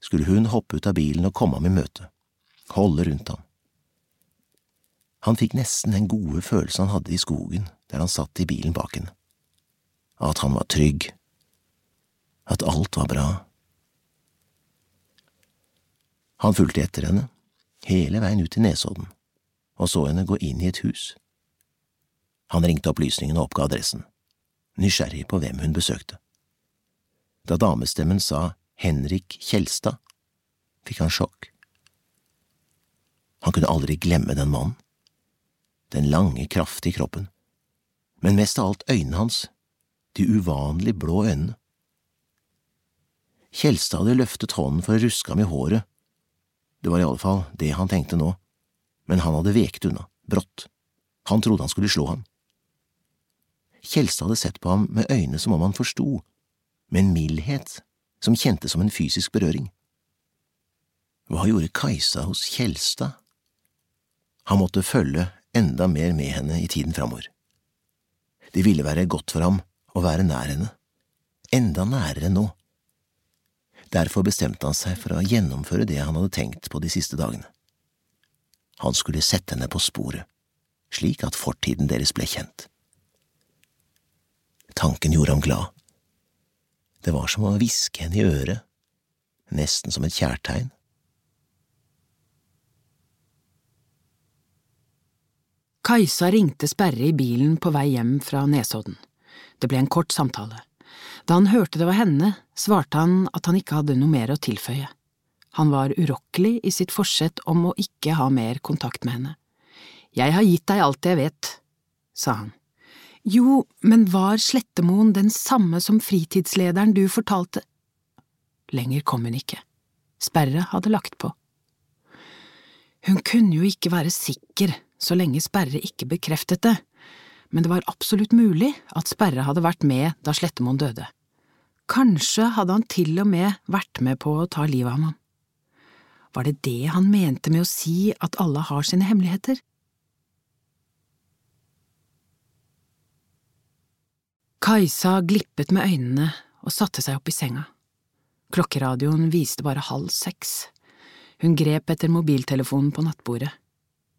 skulle hun hoppe ut av bilen og komme ham i møte, holde rundt ham. Han fikk nesten den gode følelsen han hadde i skogen der han satt i bilen bak henne, at han var trygg, at alt var bra. Han fulgte etter henne, hele veien ut til Nesodden, og så henne gå inn i et hus. Han ringte opplysningene og oppga adressen, nysgjerrig på hvem hun besøkte. Da damestemmen sa Henrik Kjelstad, fikk han sjokk. Han kunne aldri glemme den mannen, den lange, kraftige kroppen, men mest av alt øynene hans, de uvanlig blå øynene. Kjelstad hadde løftet hånden for å ruske ham i håret, det var i alle fall det han tenkte nå, men han hadde veket unna, brått, han trodde han skulle slå ham. Kjelstad hadde sett på ham med øyne som om han forsto, med en mildhet som kjentes som en fysisk berøring. Hva gjorde Kajsa hos Kjelstad? Han måtte følge enda mer med henne i tiden framover. Det ville være godt for ham å være nær henne, enda nærere nå. Derfor bestemte han seg for å gjennomføre det han hadde tenkt på de siste dagene. Han skulle sette henne på sporet, slik at fortiden deres ble kjent. Tanken gjorde ham glad. Det var som å hviske henne i øret, nesten som et kjærtegn. Kajsa ringte Sperre i bilen på vei hjem fra Nesodden. Det ble en kort samtale. Da han hørte det var henne, svarte han at han ikke hadde noe mer å tilføye. Han var urokkelig i sitt forsett om å ikke ha mer kontakt med henne. Jeg har gitt deg alt jeg vet, sa han. Jo, men var Slettemoen den samme som fritidslederen du fortalte? Lenger kom hun ikke. Sperre hadde lagt på. Hun kunne jo ikke være sikker så lenge Sperre ikke bekreftet det, men det var absolutt mulig at Sperre hadde vært med da Slettemoen døde. Kanskje hadde han til og med vært med på å ta livet av ham. Var det det han mente med å si at alle har sine hemmeligheter? Kajsa glippet med øynene og satte seg opp i senga. Klokkeradioen viste bare halv seks. Hun grep etter mobiltelefonen på nattbordet.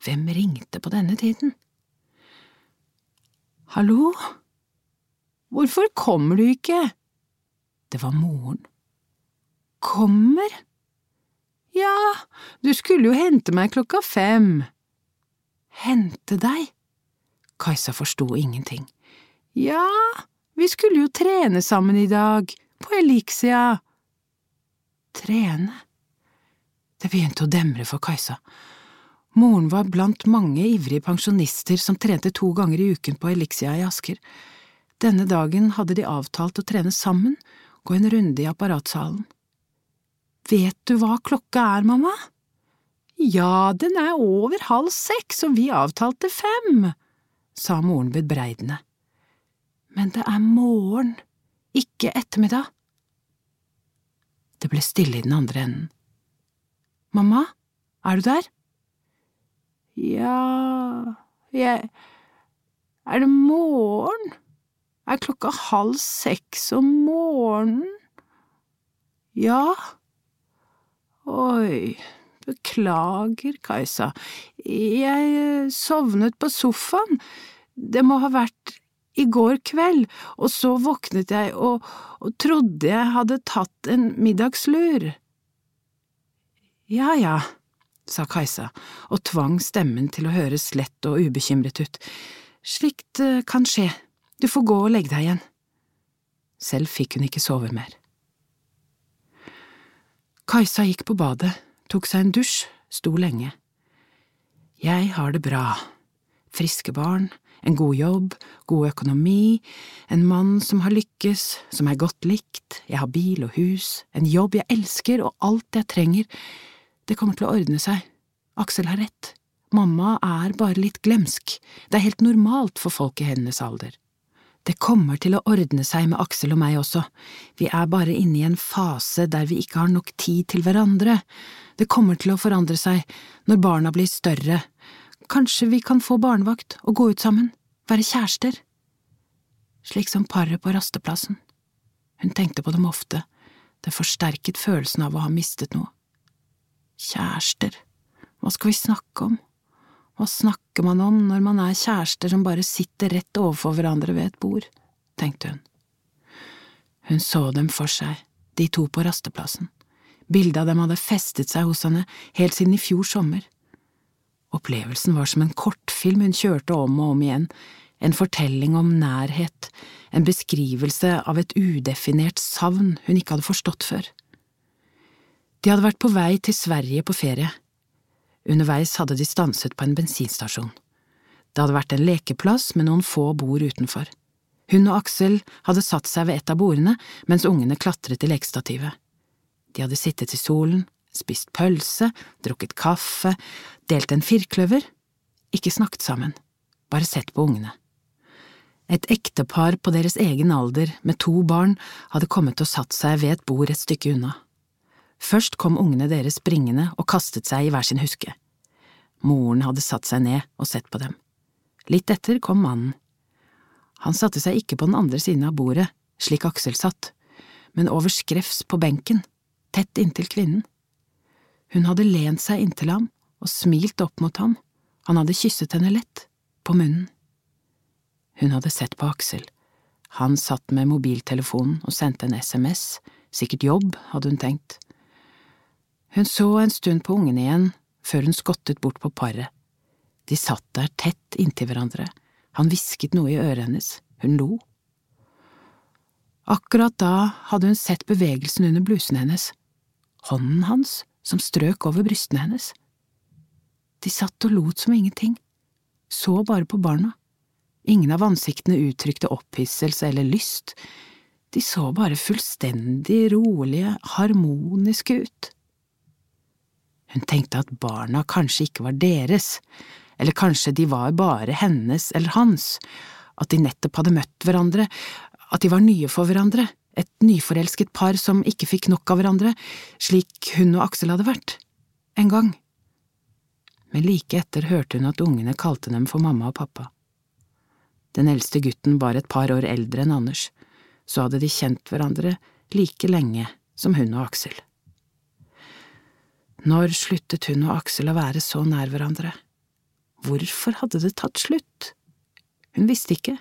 Hvem ringte på denne tiden? Hallo? Hvorfor kommer du ikke? Det var moren. Kommer? Ja, du skulle jo hente meg klokka fem. Hente deg? Kajsa forsto ingenting. Ja, vi skulle jo trene sammen i dag, på Elixia. Trene? Det begynte å demre for Kajsa. Moren var blant mange ivrige pensjonister som trente to ganger i uken på Elixia i Asker. Denne dagen hadde de avtalt å trene sammen, gå en runde i apparatsalen. Vet du hva klokka er, mamma? Ja, den er over halv seks, og vi avtalte fem, sa moren bedreidende. Men det er morgen, ikke ettermiddag. Det ble stille i den andre enden. Mamma, er du der? Ja, jeg… Er det morgen? Er klokka halv seks om morgenen? Ja. Oi, beklager, Kajsa, jeg sovnet på sofaen, det må ha vært i går kveld, og så våknet jeg og, og trodde jeg hadde tatt en middagslur. Ja ja, sa Kajsa og tvang stemmen til å høres lett og ubekymret ut. Slikt eh, kan skje, du får gå og legge deg igjen. Selv fikk hun ikke sove mer. Kajsa gikk på badet, tok seg en dusj, sto lenge. Jeg har det bra, friske barn, en god jobb, god økonomi, en mann som har lykkes, som er godt likt, jeg har bil og hus, en jobb jeg elsker og alt jeg trenger, det kommer til å ordne seg, Aksel har rett, mamma er bare litt glemsk, det er helt normalt for folk i hennes alder. Det kommer til å ordne seg med Aksel og meg også, vi er bare inne i en fase der vi ikke har nok tid til hverandre, det kommer til å forandre seg når barna blir større, kanskje vi kan få barnevakt og gå ut sammen, være kjærester. Slik som paret på rasteplassen. Hun tenkte på dem ofte, det forsterket følelsen av å ha mistet noe. Kjærester, hva skal vi snakke om? Hva snakker man om når man er kjærester som bare sitter rett overfor hverandre ved et bord, tenkte hun. Hun så dem for seg, de to på rasteplassen. Bildet av dem hadde festet seg hos henne helt siden i fjor sommer. Opplevelsen var som en kortfilm hun kjørte om og om igjen, en fortelling om nærhet, en beskrivelse av et udefinert savn hun ikke hadde forstått før. De hadde vært på vei til Sverige på ferie. Underveis hadde de stanset på en bensinstasjon. Det hadde vært en lekeplass med noen få bord utenfor. Hun og Aksel hadde satt seg ved et av bordene mens ungene klatret i lekestativet. De hadde sittet i solen, spist pølse, drukket kaffe, delt en firkløver, ikke snakket sammen, bare sett på ungene. Et ektepar på deres egen alder med to barn hadde kommet og satt seg ved et bord et stykke unna. Først kom ungene deres springende og kastet seg i hver sin huske. Moren hadde satt seg ned og sett på dem. Litt etter kom mannen. Han satte seg ikke på den andre siden av bordet, slik Aksel satt, men over skrevs på benken, tett inntil kvinnen. Hun hadde lent seg inntil ham og smilt opp mot ham, han hadde kysset henne lett, på munnen. Hun hadde sett på Aksel. Han satt med mobiltelefonen og sendte en SMS, sikkert jobb, hadde hun tenkt. Hun så en stund på ungene igjen før hun skottet bort på paret. De satt der tett inntil hverandre, han hvisket noe i øret hennes, hun lo. Akkurat da hadde hun sett bevegelsen under blusen hennes, hånden hans som strøk over brystene hennes. De satt og lot som ingenting, så bare på barna. Ingen av ansiktene uttrykte opphisselse eller lyst, de så bare fullstendig rolige, harmoniske ut. Hun tenkte at barna kanskje ikke var deres, eller kanskje de var bare hennes eller hans, at de nettopp hadde møtt hverandre, at de var nye for hverandre, et nyforelsket par som ikke fikk nok av hverandre, slik hun og Aksel hadde vært, en gang. Men like etter hørte hun at ungene kalte dem for mamma og pappa. Den eldste gutten var et par år eldre enn Anders, så hadde de kjent hverandre like lenge som hun og Aksel. Når sluttet hun og Aksel å være så nær hverandre? Hvorfor hadde det tatt slutt? Hun visste ikke.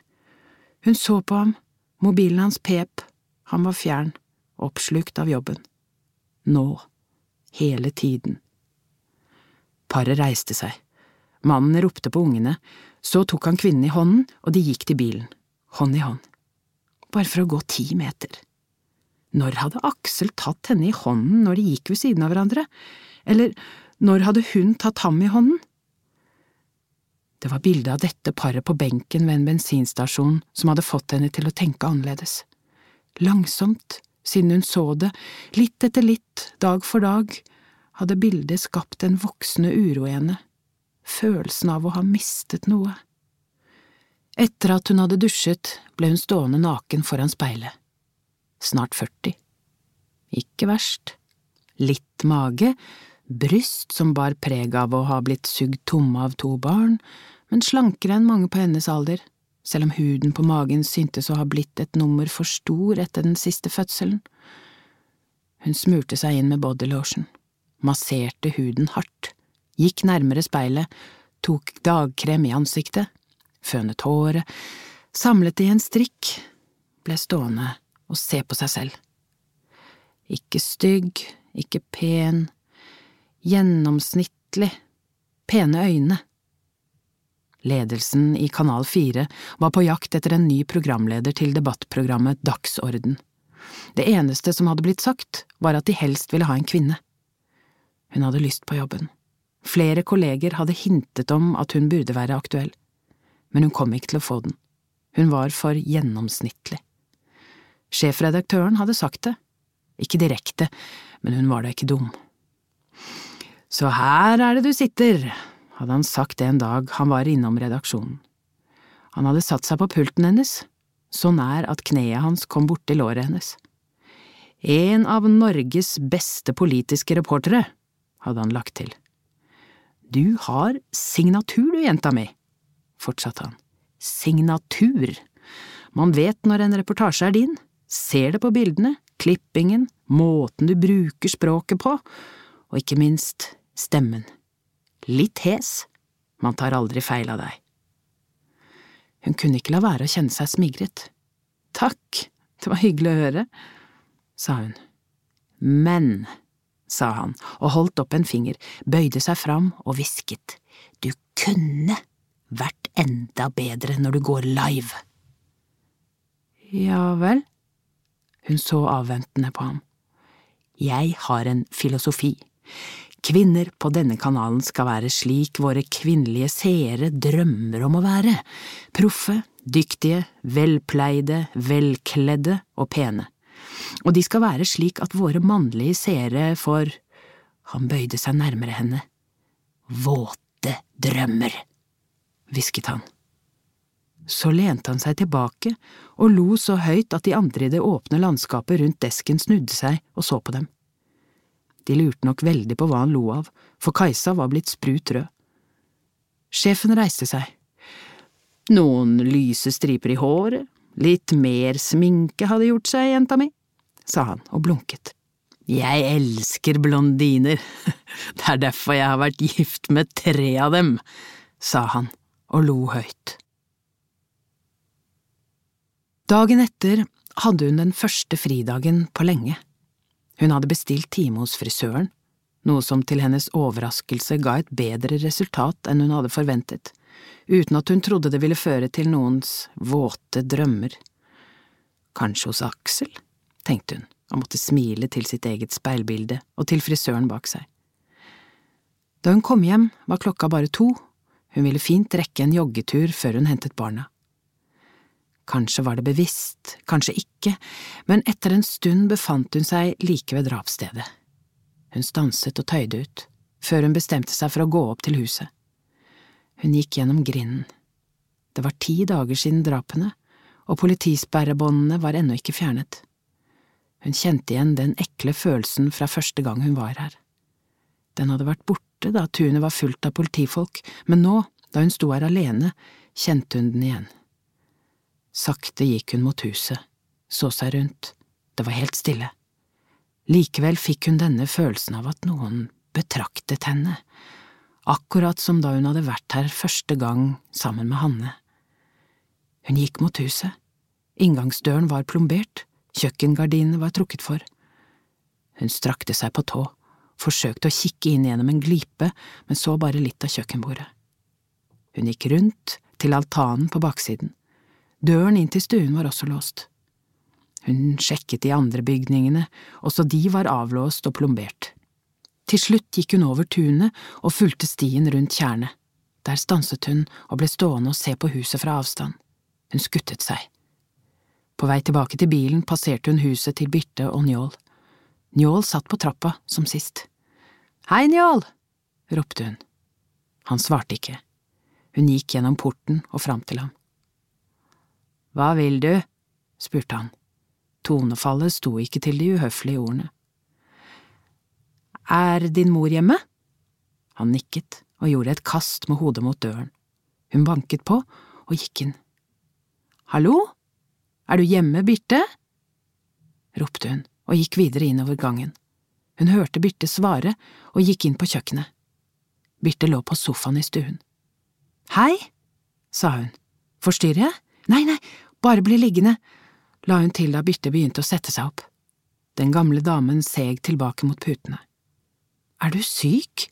Hun så på ham, mobilen hans pep, han var fjern, oppslukt av jobben. Nå, hele tiden. Paret reiste seg. Mannen ropte på ungene, så tok han kvinnen i hånden, og de gikk til bilen, hånd i hånd. Bare for å gå ti meter. Når hadde Aksel tatt henne i hånden når de gikk ved siden av hverandre? Eller når hadde hun tatt ham i hånden? Det var bildet av dette paret på benken ved en bensinstasjon som hadde fått henne til å tenke annerledes. Langsomt, siden hun så det, litt etter litt, dag for dag, hadde bildet skapt en voksende uro i henne, følelsen av å ha mistet noe. Etter at hun hadde dusjet, ble hun stående naken foran speilet. Snart 40. Ikke verst. Litt mage, bryst som bar preg av å ha blitt sugd tomme av to barn, men slankere enn mange på hennes alder, selv om huden på magen syntes å ha blitt et nummer for stor etter den siste fødselen. Hun smurte seg inn med bodylotion, masserte huden hardt, gikk nærmere speilet, tok dagkrem i ansiktet, fønet håret, samlet det i en strikk, ble stående og se på seg selv. Ikke stygg, ikke pen, gjennomsnittlig, pene øyne. Ledelsen i Kanal 4 var på jakt etter en ny programleder til debattprogrammet Dagsorden. Det eneste som hadde blitt sagt, var at de helst ville ha en kvinne. Hun hadde lyst på jobben. Flere kolleger hadde hintet om at hun burde være aktuell, men hun kom ikke til å få den. Hun var for gjennomsnittlig. Sjefredaktøren hadde sagt det, ikke direkte, men hun var da ikke dum. Så her er det du sitter, hadde han sagt en dag han var innom redaksjonen. Han hadde satt seg på pulten hennes, så nær at kneet hans kom borti låret hennes. En av Norges beste politiske reportere, hadde han lagt til. Du har signatur, du, jenta mi, fortsatte han. Signatur. Man vet når en reportasje er din, ser det på bildene, klippingen, måten du bruker språket på, og ikke minst stemmen. Litt hes, man tar aldri feil av deg. Hun kunne ikke la være å kjenne seg smigret. Takk, det var hyggelig å høre, sa hun. Men, sa han og holdt opp en finger, bøyde seg fram og hvisket, du kunne vært enda bedre når du går live. Ja vel, hun så avventende på ham. Jeg har en filosofi. Kvinner på denne kanalen skal være slik våre kvinnelige seere drømmer om å være, proffe, dyktige, velpleide, velkledde og pene. Og de skal være slik at våre mannlige seere får… Han bøyde seg nærmere henne. Våte drømmer, hvisket han. Så lente han seg tilbake og lo så høyt at de andre i det åpne landskapet rundt desken snudde seg og så på dem. De lurte nok veldig på hva han lo av, for Kajsa var blitt sprut rød. Sjefen reiste seg. Noen lyse striper i håret, litt mer sminke hadde gjort seg, jenta mi, sa han og blunket. Jeg elsker blondiner, det er derfor jeg har vært gift med tre av dem, sa han og lo høyt. Dagen etter hadde hun den første fridagen på lenge. Hun hadde bestilt time hos frisøren, noe som til hennes overraskelse ga et bedre resultat enn hun hadde forventet, uten at hun trodde det ville føre til noens våte drømmer. Kanskje hos Aksel, tenkte hun og måtte smile til sitt eget speilbilde og til frisøren bak seg. Da hun kom hjem, var klokka bare to, hun ville fint rekke en joggetur før hun hentet barna. Kanskje var det bevisst, kanskje ikke, men etter en stund befant hun seg like ved drapsstedet. Hun stanset og tøyde ut, før hun bestemte seg for å gå opp til huset. Hun gikk gjennom grinden. Det var ti dager siden drapene, og politisperrebåndene var ennå ikke fjernet. Hun kjente igjen den ekle følelsen fra første gang hun var her. Den hadde vært borte da tunet var fullt av politifolk, men nå, da hun sto her alene, kjente hun den igjen. Sakte gikk hun mot huset, så seg rundt, det var helt stille. Likevel fikk hun denne følelsen av at noen betraktet henne, akkurat som da hun hadde vært her første gang sammen med Hanne. Hun gikk mot huset, inngangsdøren var plombert, kjøkkengardinene var trukket for. Hun strakte seg på tå, forsøkte å kikke inn gjennom en glipe, men så bare litt av kjøkkenbordet. Hun gikk rundt til altanen på baksiden. Døren inn til stuen var også låst. Hun sjekket de andre bygningene, også de var avlåst og plombert. Til slutt gikk hun over tunet og fulgte stien rundt tjernet. Der stanset hun og ble stående og se på huset fra avstand. Hun skuttet seg. På vei tilbake til bilen passerte hun huset til Birte og Njål. Njål satt på trappa, som sist. Hei, Njål! ropte hun. Han svarte ikke. Hun gikk gjennom porten og fram til ham. Hva vil du? spurte han. Tonefallet sto ikke til de uhøflige ordene. Er din mor hjemme? Han nikket og gjorde et kast med hodet mot døren. Hun banket på og gikk inn. Hallo, er du hjemme, Birte? ropte hun, og gikk videre innover gangen. Hun hørte Birte svare og gikk inn på kjøkkenet. Birte lå på sofaen i stuen. Hei, sa hun. Forstyrrer jeg? Nei, nei, bare bli liggende, la hun til da byttet begynte å sette seg opp. Den gamle damen seg tilbake mot putene. Er du syk?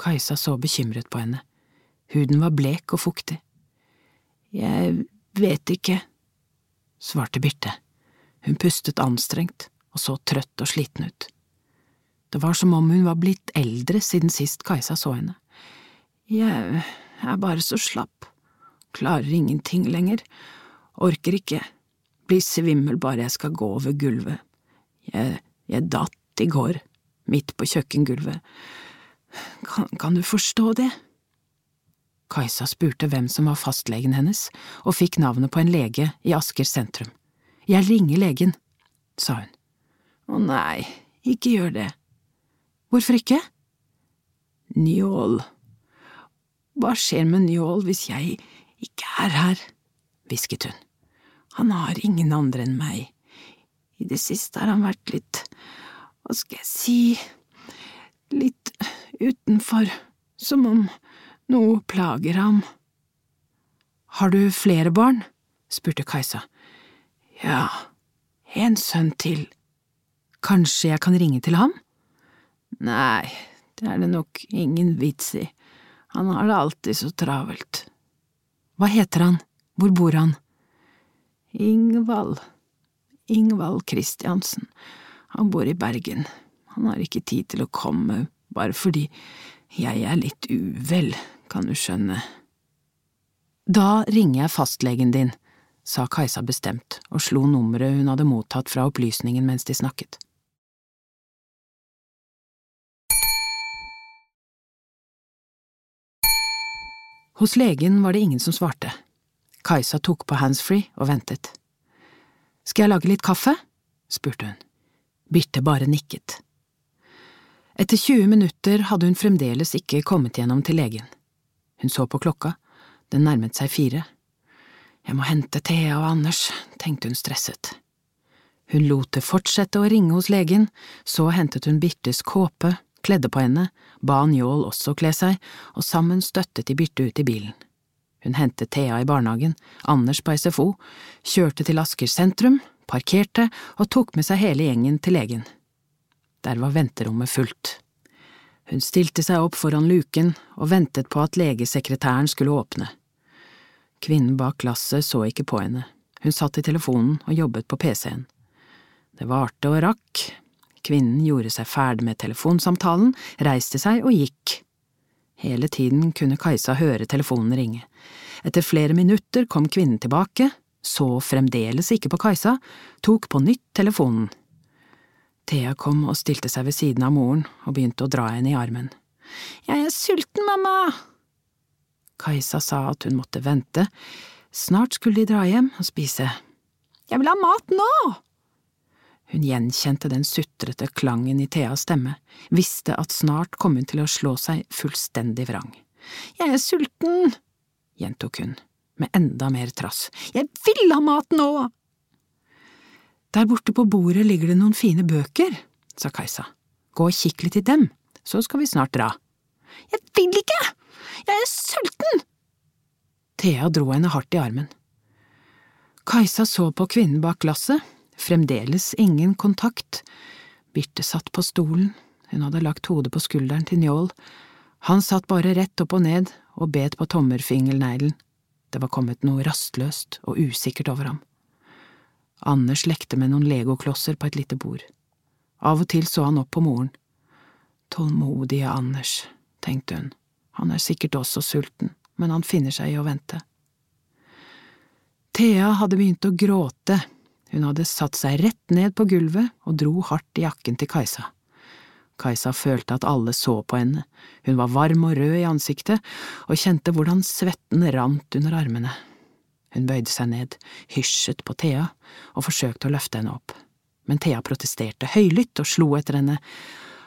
Kajsa så bekymret på henne. Huden var blek og fuktig. Jeg vet ikke, svarte Birte. Hun pustet anstrengt og så trøtt og sliten ut. Det var som om hun var blitt eldre siden sist Kajsa så henne. Jeg er bare så slapp, klarer ingenting lenger, orker ikke, blir svimmel bare jeg skal gå over gulvet. Jeg, jeg datt i går, midt på kjøkkengulvet. Kan, kan du forstå det? Kajsa spurte hvem som var fastlegen hennes, og fikk navnet på en lege i Asker sentrum. Jeg ringer legen, sa hun. Å nei, ikke gjør det. Hvorfor ikke? Njål. Hva skjer med Njål hvis jeg ikke er her? hvisket hun. Han har ingen andre enn meg. I det siste har han vært litt, hva skal jeg si, litt utenfor, som om noe plager ham. Har du flere barn? spurte Kajsa. Ja, en sønn til. Kanskje jeg kan ringe til ham? Nei, det er det nok ingen vits i, han har det alltid så travelt. Hva heter han, hvor bor han? Ingvald, Ingvald Kristiansen, han bor i Bergen, han har ikke tid til å komme, bare fordi jeg er litt uvel, kan du skjønne. Da ringer jeg fastlegen din, sa Kajsa bestemt og slo nummeret hun hadde mottatt fra opplysningen mens de snakket. Hos legen var det ingen som svarte. Kajsa tok på handsfree og ventet. Skal jeg lage litt kaffe? spurte hun. Birte bare nikket. Etter 20 minutter hadde hun fremdeles ikke kommet gjennom til legen. Hun så på klokka, den nærmet seg fire. Jeg må hente Thea og Anders, tenkte hun stresset. Hun lot det fortsette å ringe hos legen, så hentet hun Birtes kåpe, kledde på henne, ba Njål også kle seg, og sammen støttet de Birte ut i bilen. Hun hentet Thea i barnehagen, Anders på SFO, kjørte til Asker sentrum, parkerte og tok med seg hele gjengen til legen. Der var venterommet fullt. Hun stilte seg opp foran luken og ventet på at legesekretæren skulle åpne. Kvinnen bak glasset så ikke på henne, hun satt i telefonen og jobbet på PC-en. Det varte og rakk, Kvinnen gjorde seg ferdig med telefonsamtalen, reiste seg og gikk. Hele tiden kunne Kajsa høre telefonen ringe. Etter flere minutter kom kvinnen tilbake, så fremdeles ikke på Kajsa, tok på nytt telefonen. Thea kom og stilte seg ved siden av moren og begynte å dra henne i armen. Jeg er sulten, mamma! Kajsa sa at hun måtte vente, snart skulle de dra hjem og spise. Jeg vil ha mat nå! Hun gjenkjente den sutrete klangen i Theas stemme, visste at snart kom hun til å slå seg fullstendig vrang. Jeg er sulten, gjentok hun, med enda mer trass. Jeg vil ha mat nå! Der borte på bordet ligger det noen fine bøker, sa Kajsa. Gå og kikk litt i dem, så skal vi snart dra. Jeg vil ikke! Jeg er sulten! Thea dro henne hardt i armen. Kajsa så på kvinnen bak glasset Fremdeles ingen kontakt. Birte satt på stolen, hun hadde lagt hodet på skulderen til Njål. Han satt bare rett opp og ned og bet på tommerfingelneglen. Det var kommet noe rastløst og usikkert over ham. Anders lekte med noen legoklosser på et lite bord. Av og til så han opp på moren. Tålmodige Anders, tenkte hun, han er sikkert også sulten, men han finner seg i å vente. Thea hadde begynt å gråte hun hadde satt seg rett ned på gulvet og dro hardt i jakken til Kajsa. Kajsa følte at alle så på henne, hun var varm og rød i ansiktet og kjente hvordan svetten rant under armene. Hun bøyde seg ned, hysjet på Thea og forsøkte å løfte henne opp, men Thea protesterte høylytt og slo etter henne.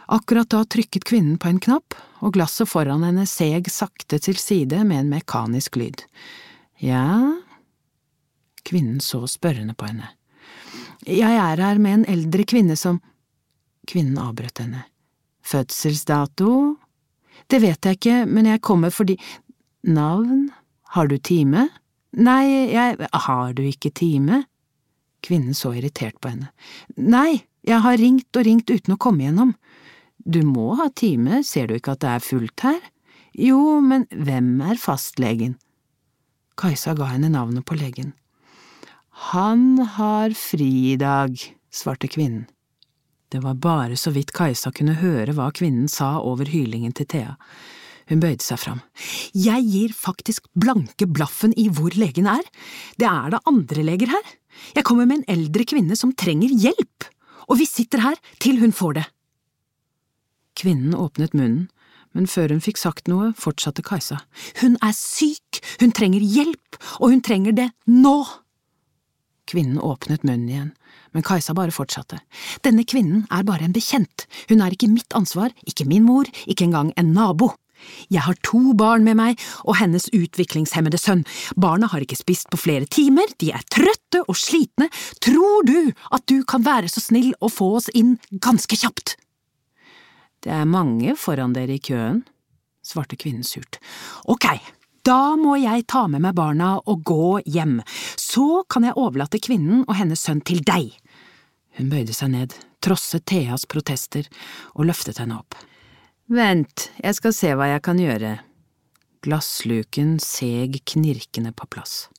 Akkurat da trykket kvinnen på en knapp, og glasset foran henne seg sakte til side med en mekanisk lyd. Ja… Kvinnen så spørrende på henne. Jeg er her med en eldre kvinne som… Kvinnen avbrøt henne. Fødselsdato? Det vet jeg ikke, men jeg kommer fordi… Navn? Har du time? Nei, jeg… Har du ikke time? Kvinnen så irritert på henne. Nei, jeg har ringt og ringt uten å komme gjennom. Du må ha time, ser du ikke at det er fullt her? Jo, men hvem er fastlegen? Kajsa ga henne navnet på legen. Han har fri i dag, svarte kvinnen. Det var bare så vidt Kajsa kunne høre hva kvinnen sa over hylingen til Thea. Hun bøyde seg fram. Jeg gir faktisk blanke blaffen i hvor legen er. Det er da andre leger her. Jeg kommer med en eldre kvinne som trenger hjelp, og vi sitter her til hun får det. Kvinnen åpnet munnen, men før hun fikk sagt noe, fortsatte Kajsa. Hun er syk, hun trenger hjelp, og hun trenger det nå! Kvinnen åpnet munnen igjen, men Kajsa bare fortsatte. Denne kvinnen er bare en bekjent, hun er ikke mitt ansvar, ikke min mor, ikke engang en nabo. Jeg har to barn med meg og hennes utviklingshemmede sønn. Barna har ikke spist på flere timer, de er trøtte og slitne. Tror du at du kan være så snill å få oss inn ganske kjapt? Det er mange foran dere i køen, svarte kvinnen surt. Ok, da må jeg ta med meg barna og gå hjem, så kan jeg overlate kvinnen og hennes sønn til deg. Hun bøyde seg ned, trosset Theas protester og løftet henne opp. Vent, jeg skal se hva jeg kan gjøre. Glassluken seg knirkende på plass.